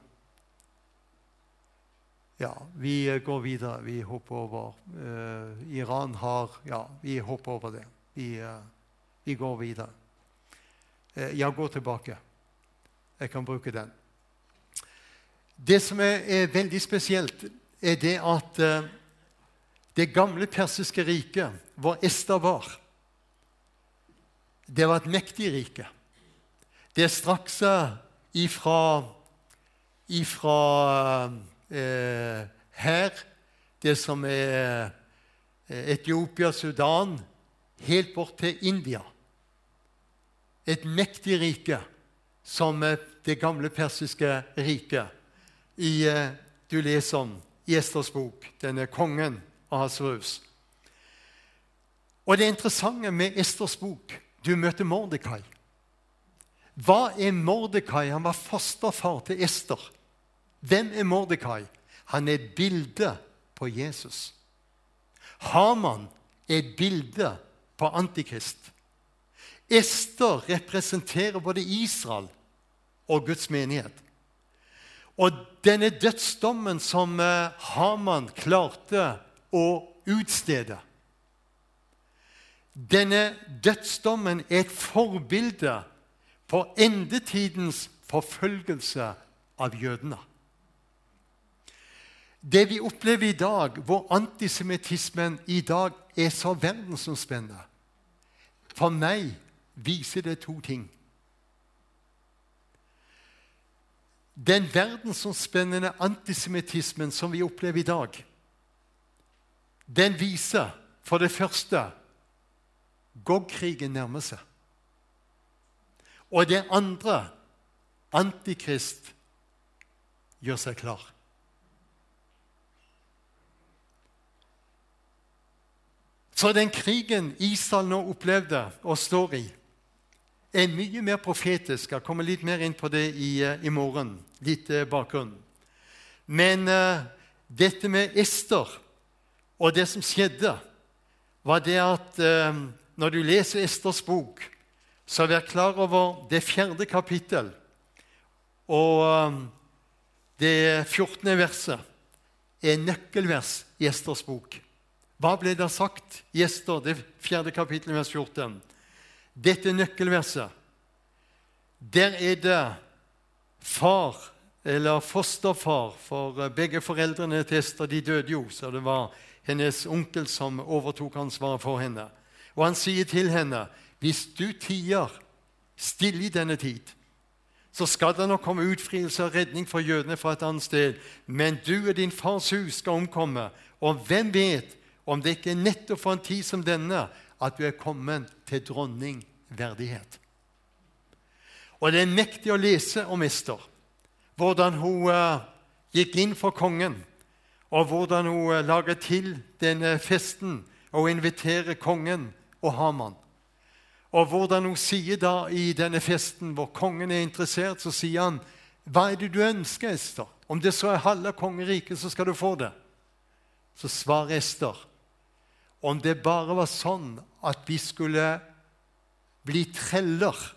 Ja, vi går videre. Vi hopper over. Eh, Iran har Ja, vi hopper over det. Vi, eh, vi går videre. Eh, ja, gå tilbake. Jeg kan bruke den. Det som er, er veldig spesielt, er det at eh, det gamle persiske riket, hvor Ester var, det var et mektig rike. Det strakk seg ifra, ifra eh, her, det som er eh, Etiopia, Sudan, helt bort til India. Et mektig rike som det gamle persiske riket. I, eh, du leser om i Esters bok, denne kongen Ahasverus. Og det interessante med Esters bok du møter Mordekai. Hva er Mordekai? Han var fosterfar til Ester. Hvem er Mordekai? Han er et bilde på Jesus. Haman er et bilde på Antikrist. Ester representerer både Israel og Guds menighet. Og denne dødsdommen som eh, Haman klarte å utstede Denne dødsdommen er et forbilde på endetidens forfølgelse av jødene. Det vi opplever i dag, hvor antisemittismen i dag er så verdensomspennende For meg viser det to ting. Den verdensomspennende antisemittismen som vi opplever i dag, den viser for det første Gog-krigen nærmer seg. Og det andre Antikrist gjør seg klar. Så den krigen Israel nå opplevde og står i, er mye mer profetisk. Jeg kommer litt mer inn på det i, eh, i morgen. Litt eh, bakgrunn. Men uh, dette med Ester og det som skjedde, var det at eh, når du leser Esters bok, så vær klar over det fjerde kapittel og uh, det 14. verset er nøkkelvers i Esters bok. Hva ble det sagt i Ester, det fjerde kapittelet, vers 14? Dette nøkkelverset. Der er det far, eller fosterfar, for eh, begge foreldrene til Ester de døde jo, så det var hennes onkel som overtok ansvaret for henne. Og han sier til henne, 'Hvis du tier stille i denne tid' så skal det nok komme utfrielse og redning for jødene fra et annet sted. Men du og din fars hus skal omkomme. Og hvem vet om det ikke er nettopp for en tid som denne at du er kommet til dronningverdighet. Og det er mektig å lese om Ester, hvordan hun uh, gikk inn for kongen, og hvordan hun uh, lager til denne festen og inviterer kongen og Haman. Og hvordan hun sier da i denne festen, hvor kongen er interessert, så sier han, 'Hva er det du ønsker, Ester? Om det så er halve kongeriket, så skal du få det.' Så svarer Ester, om det bare var sånn at vi skulle bli treller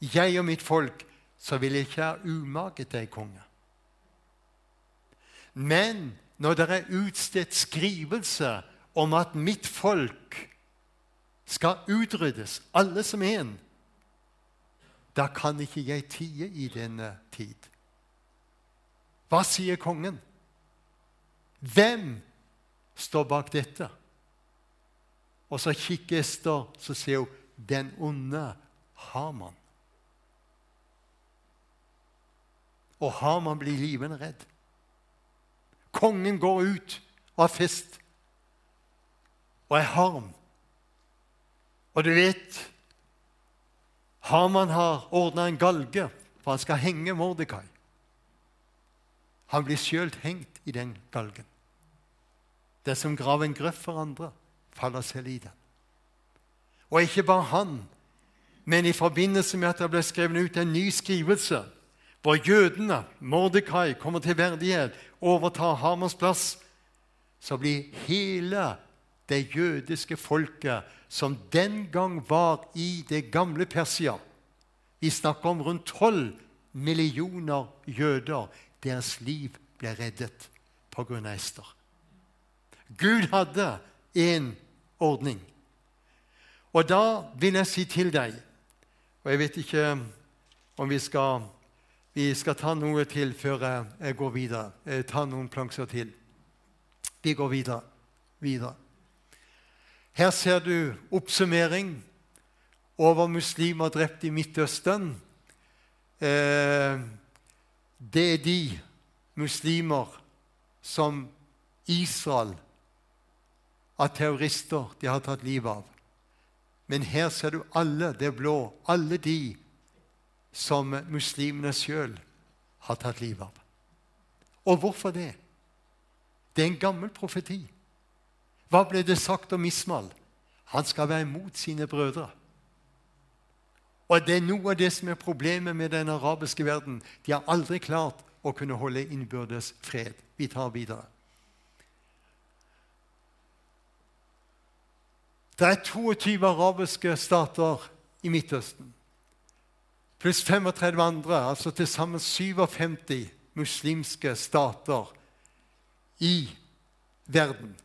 Jeg og mitt folk, så ville jeg ikke ha umaget deg, konge. Men når det er utstedt skrivelse om at mitt folk skal utryddes, alle som en, da kan ikke jeg tie i denne tid. Hva sier kongen? Hvem står bak dette. Og så kikker Ester, så ser hun den onde Haman. Og Haman blir livende redd. Kongen går ut og har fest og er harm. Og du vet Haman har ordna en galge, for han skal henge Mordekai. Han blir sjøl hengt i den galgen. Det som graver en grøft for andre, faller selv i den. Og ikke bare han, men i forbindelse med at det ble skrevet ut en ny skrivelse, hvor jødene, Mordekai, kommer til verdighet, overtar Hamas plass, så blir hele det jødiske folket som den gang var i det gamle Persia. Vi snakker om rundt tolv millioner jøder. Deres liv ble reddet pga. Ester. Gud hadde en ordning. Og da vil jeg si til deg Og jeg vet ikke om vi skal, vi skal ta noe til før jeg går videre. Jeg tar noen plankser til. Vi går videre. videre. Her ser du oppsummering over muslimer drept i Midtøsten. Eh, det er de muslimer som Israel av terrorister de har tatt livet av. Men her ser du alle det blå, alle de som muslimene sjøl har tatt livet av. Og hvorfor det? Det er en gammel profeti. Hva ble det sagt om Ismael? Han skal være imot sine brødre. Og Det er noe av det som er problemet med den arabiske verden. De har aldri klart å kunne holde innbyrdes fred. Vi tar videre. Det er 22 arabiske stater i Midtøsten, pluss 35 andre, altså til sammen 57 muslimske stater i verden.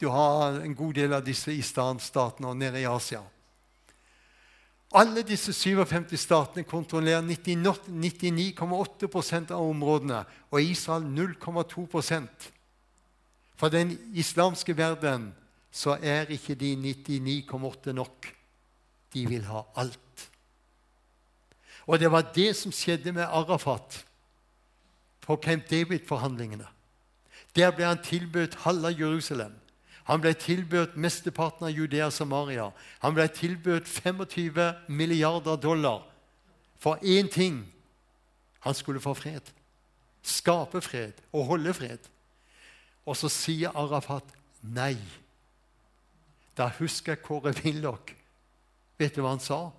Du har en god del av disse islamstatene nede i Asia. Alle disse 57 statene kontrollerer 99,8% av områdene, og Israel 0,2% For den islamske verden så er ikke de 99,8 nok. De vil ha alt. Og det var det som skjedde med Arafat på Camp David-forhandlingene. Der ble han tilbudt halve Jerusalem. Han ble tilbudt mesteparten av Judea og Samaria. Han ble tilbudt 25 milliarder dollar for én ting. Han skulle få fred. Skape fred og holde fred. Og så sier Arafat nei. Da husker jeg Kåre Willoch. Vet du hva han sa?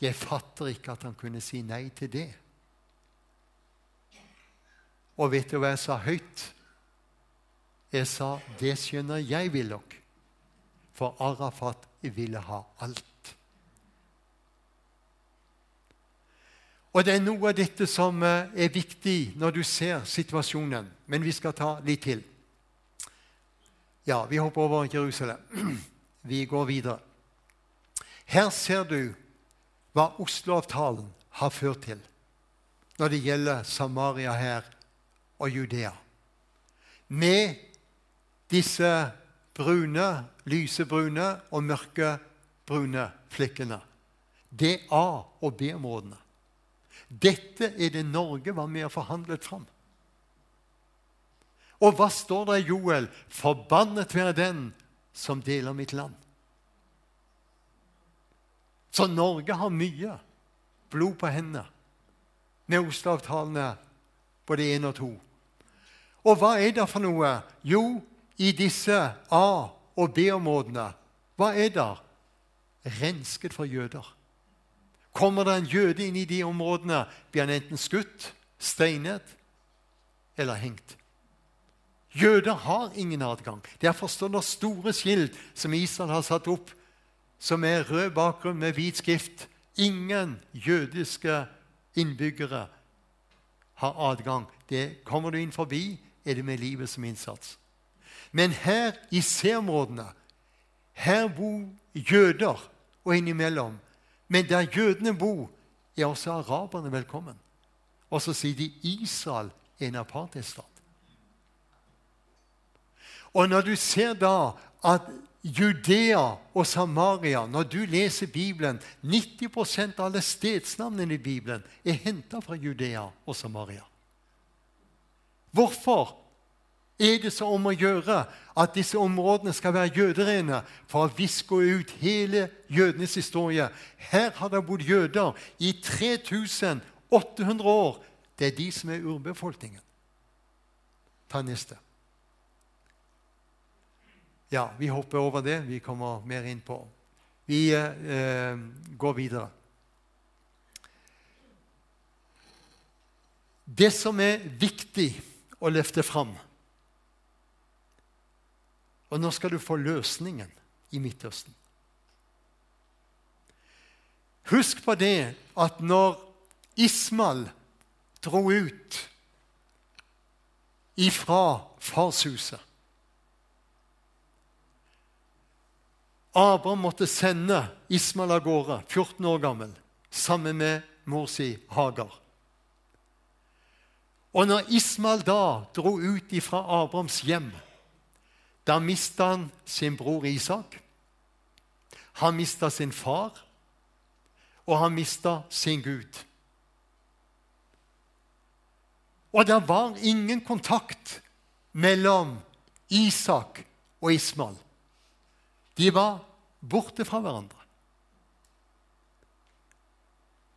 Jeg fatter ikke at han kunne si nei til det. Og vet du hva jeg sa høyt? Jeg sa, 'Det skjønner jeg, Willoch', for Arafat ville ha alt. Og Det er noe av dette som eh, er viktig når du ser situasjonen. Men vi skal ta litt til. Ja, vi hopper over Jerusalem. Vi går videre. Her ser du hva Oslo-avtalen har ført til når det gjelder Samaria her og Judea. Med disse brune, lysebrune og mørkebrune flekkene. Det er A- og B-områdene. Dette er det Norge var med og forhandlet fram. Og hva står det i Joel? Forbannet være den som deler mitt land. Så Norge har mye blod på hendene med Oslo-avtalene både én og to. Og hva er det for noe? Jo, i disse A- og B-områdene, hva er det? Rensket for jøder. Kommer det en jøde inn i de områdene, blir han enten skutt, steinet eller hengt. Jøder har ingen adgang. Derfor står det store skilt som Israel har satt opp, som er rød bakgrunn med hvit skrift. Ingen jødiske innbyggere har adgang. Det Kommer du inn forbi, er det med livet som innsats. Men her i C-områdene her bor jøder og innimellom. Men der jødene bor, er også araberne velkommen. Og så sier de Israel er en apartheidstat. Og når du ser da at Judea og Samaria Når du leser Bibelen 90% av alle stedsnavnene i Bibelen er henta fra Judea og Samaria. Hvorfor? er det så om å gjøre at disse områdene skal være jøderene for å viske ut hele jødenes historie. Her har det bodd jøder i 3800 år. Det er de som er urbefolkningen. Ta neste. Ja, vi hopper over det. Vi kommer mer inn på Vi eh, går videre. Det som er viktig å løfte fram, Og nå skal du få løsningen i Midtøsten. Husk på det at når Ismael dro ut ifra farshuset Abraham måtte sende Ismael av gårde, 14 år gammel, sammen med mor si Hagar. Og når Ismael da dro ut ifra Abrahams hjem, da mista han sin bror Isak. Han mista sin far, og han mista sin Gud. Og det var ingen kontakt mellom Isak og Ismael. De var borte fra hverandre.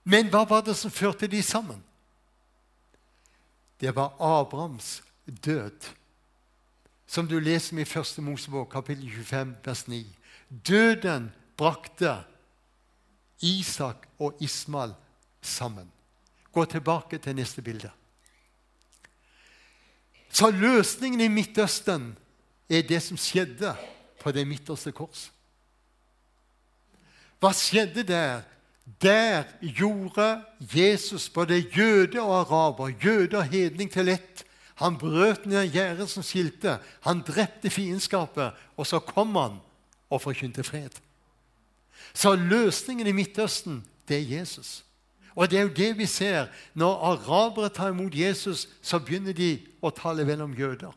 Men hva var det som førte de sammen? Det var Abrahams død, som du leser om i 1. Mosebok, kapittel 25, vers 9. Døden brakte Isak og Ismael sammen. Gå tilbake til neste bilde. Så løsningen i Midtøsten er det som skjedde på det midterste kors. Hva skjedde der? Der gjorde Jesus både jøde og araber, jøde og hedning, til ett. Han brøt ned gjerdet som skilte. Han drepte fiendskapet. Og så kom han og forkynte fred. Så løsningen i Midtøsten, det er Jesus. Og det er jo det vi ser. Når arabere tar imot Jesus, så begynner de å tale vel om jøder.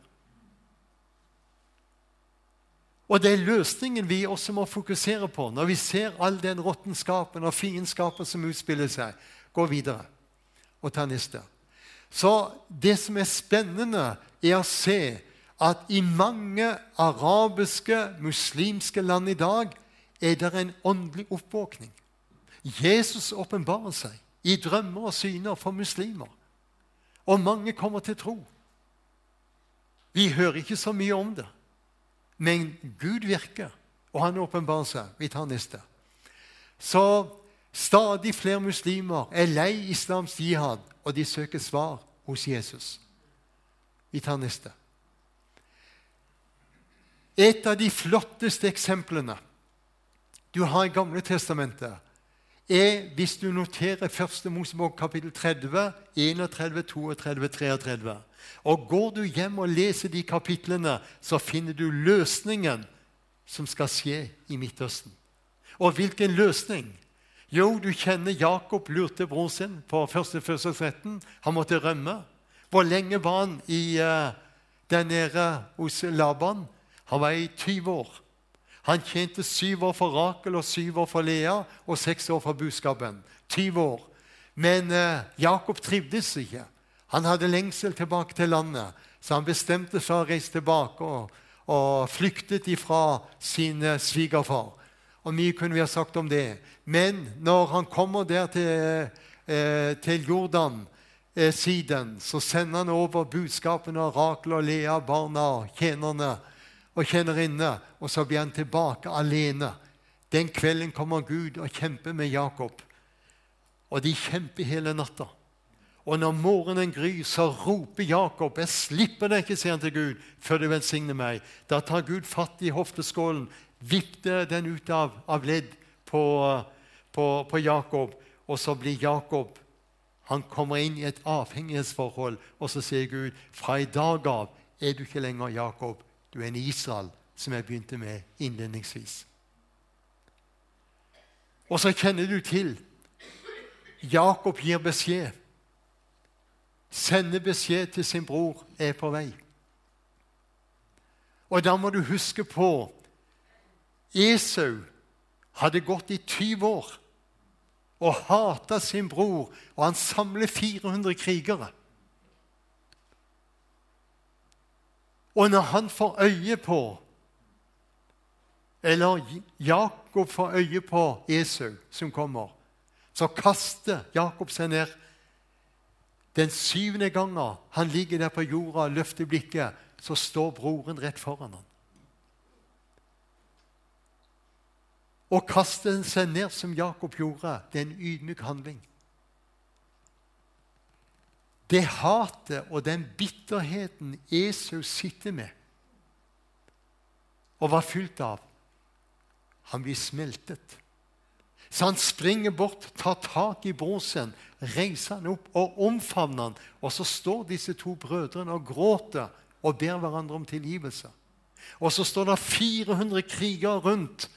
Og det er løsningen vi også må fokusere på når vi ser all den råttenskapen og fiendskapen som utspiller seg. Gå videre og ta neste. Så det som er spennende, er å se at i mange arabiske, muslimske land i dag er det en åndelig oppvåkning. Jesus åpenbarer seg i drømmer og syner for muslimer. Og mange kommer til tro. Vi hører ikke så mye om det. Men Gud virker, og han åpenbarer seg. Vi tar neste. Så stadig flere muslimer er lei islams jihad, og de søker svar hos Jesus. Vi tar neste. Et av de flotteste eksemplene du har i Gamle testamentet, er hvis du noterer 1. Mosebok kapittel 30, 31, 32, 33. Og Går du hjem og leser de kapitlene, så finner du løsningen som skal skje i Midtøsten. Og hvilken løsning? Jo, du kjenner Jakob lurte broren sin på første fødselsretten. Han måtte rømme. Hvor lenge var han i, uh, der nede hos Laban? Han var i 20 år. Han tjente syv år for Rakel og syv år for Lea og seks år for buskapen. Tyv år. Men eh, Jakob trivdes ikke. Han hadde lengsel tilbake til landet, så han bestemte seg for å reise tilbake og, og flyktet ifra sin eh, svigerfar. Og Mye kunne vi ha sagt om det. Men når han kommer der til, eh, til Jordan-siden, så sender han over budskapene av Rakel og Lea, barna, tjenerne og kjenner inne, og så blir han tilbake alene. Den kvelden kommer Gud og kjemper med Jakob. Og de kjemper hele natta. Og når morgenen gryr, så roper Jakob 'Jeg slipper deg ikke', sier han til Gud, 'før du velsigner meg'. Da tar Gud fatt i hofteskålen, vipper den ut av, av ledd på, på, på, Jakob, og så blir Jakob Han kommer inn i et avhengighetsforhold, og så sier Gud, 'Fra i dag av er du ikke lenger Jakob, du er en Israel', som jeg begynte med innledningsvis. Og så kjenner du til Jakob gir beskjed sender beskjed til sin bror er på vei. Og da må du huske på Esau hadde gått i 20 år og hata sin bror, og han samler 400 krigere. Og når han får øye på Eller Jakob får øye på Esau som kommer, så kaster Jakob seg ned den syvende gangen han ligger der på jorda og løfter blikket, så står broren rett foran ham. Å kaste seg ned som Jakob gjorde, det er en ydmyk handling. Det hatet og den bitterheten Esau sitter med, og var fylt av. Han blir smeltet. Så han springer bort, tar tak i båsen, reiser han opp og omfavner han. Og så står disse to brødrene og gråter og ber hverandre om tilgivelse. Og så står det 400 krigere rundt,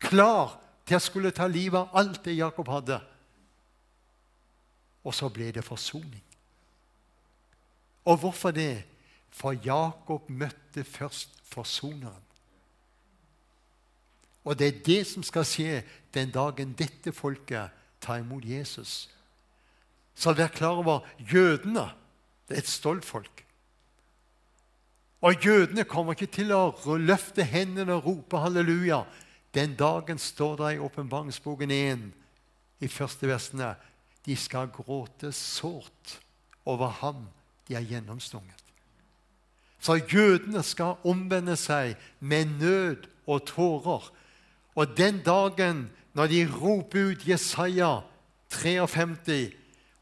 klar til å skulle ta livet av alt det Jakob hadde. Og så ble det forsoning. Og hvorfor det? For Jakob møtte først forsoneren. Og det er det som skal skje den dagen dette folket tar imot Jesus. Så vær klar over jødene. Det er et stolt folk. Og jødene kommer ikke til å løfte hendene og rope halleluja. Den dagen står det i åpenbaringsboken 1 i første versene de skal gråte sårt over ham de er gjennomstunget. Så jødene skal omvende seg med nød og tårer og den dagen når de roper ut Jesaja 53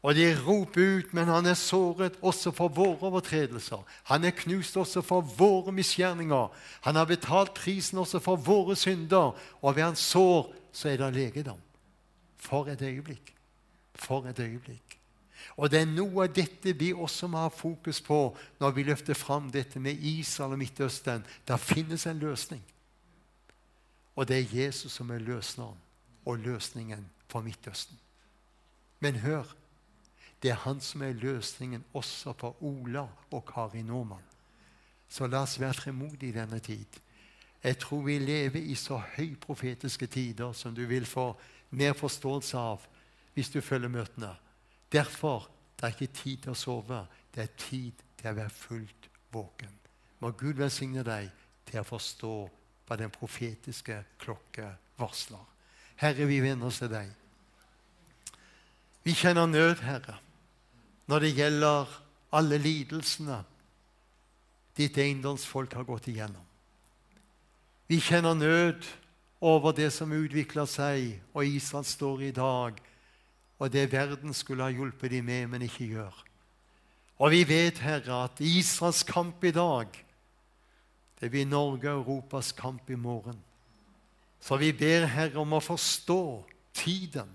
og de roper ut, men han er såret også for våre overtredelser. Han er knust også for våre misgjerninger. Han har betalt prisen også for våre synder. Og ved hans sår så er det legedom. For et øyeblikk. For et øyeblikk. Og det er noe av dette vi også må ha fokus på når vi løfter fram dette med Israel og Midtøsten. Det finnes en løsning. Og det er Jesus som er løsneren og løsningen for Midtøsten. Men hør det er han som er løsningen også for Ola og Kari Norman. Så la oss være fremodige i denne tid. Jeg tror vi lever i så høyprofetiske tider som du vil få mer forståelse av hvis du følger møtene. Derfor det er ikke tid til å sove. Det er tid til å være fullt våken. Må Gud velsigne deg til å forstå hva den profetiske klokke varsler. Herre, vi vender oss til deg. Vi kjenner nød, Herre, når det gjelder alle lidelsene ditt eiendomsfolk har gått igjennom. Vi kjenner nød over det som utvikler seg, og Israel står i dag, og det verden skulle ha hjulpet dem med, men ikke gjør. Og vi vet, Herre, at Israels kamp i dag det blir Norge og Europas kamp i morgen. Så vi ber Herre om å forstå tiden,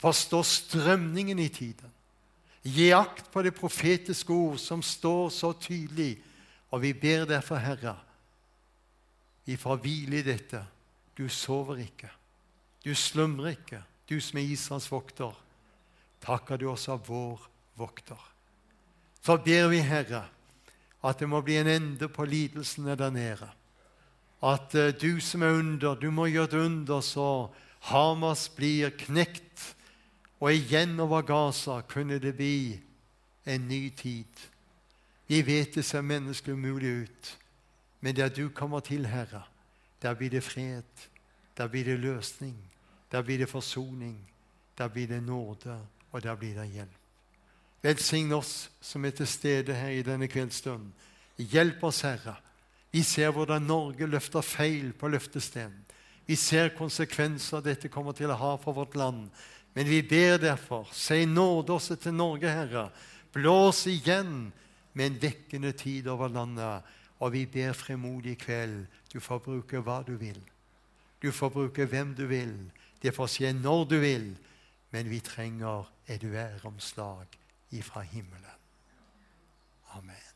forstå strømningen i tiden. Gi akt på det profetiske ord som står så tydelig. Og vi ber derfor, Herre, vi får hvile i dette. Du sover ikke. Du slumrer ikke, du som er Israels vokter. Takker du også av vår vokter. Så ber vi, Herre, at det må bli en ende på lidelsene der nede. At uh, du som er under, du må gjøre et under så Hamas blir knekt. Og igjen over Gaza kunne det bli en ny tid. Vi vet det ser menneskelig umulig ut, men der du kommer til, Herre, der blir det fred, der blir det løsning, der blir det forsoning, der blir det nåde, og der blir det hjelp. Velsign oss som er til stede her i denne kveldsstunden. Hjelp oss, Herre. Vi ser hvordan Norge løfter feil på løftestenen. Vi ser konsekvenser dette kommer til å ha for vårt land. Men vi ber derfor, si nåde også til Norge, Herre. Blås igjen med en vekkende tid over landet. Og vi ber fremodig i kveld. Du får bruke hva du vil. Du får bruke hvem du vil. Det får skje når du vil. Men vi trenger et væromslag ifra himmelen. Amen.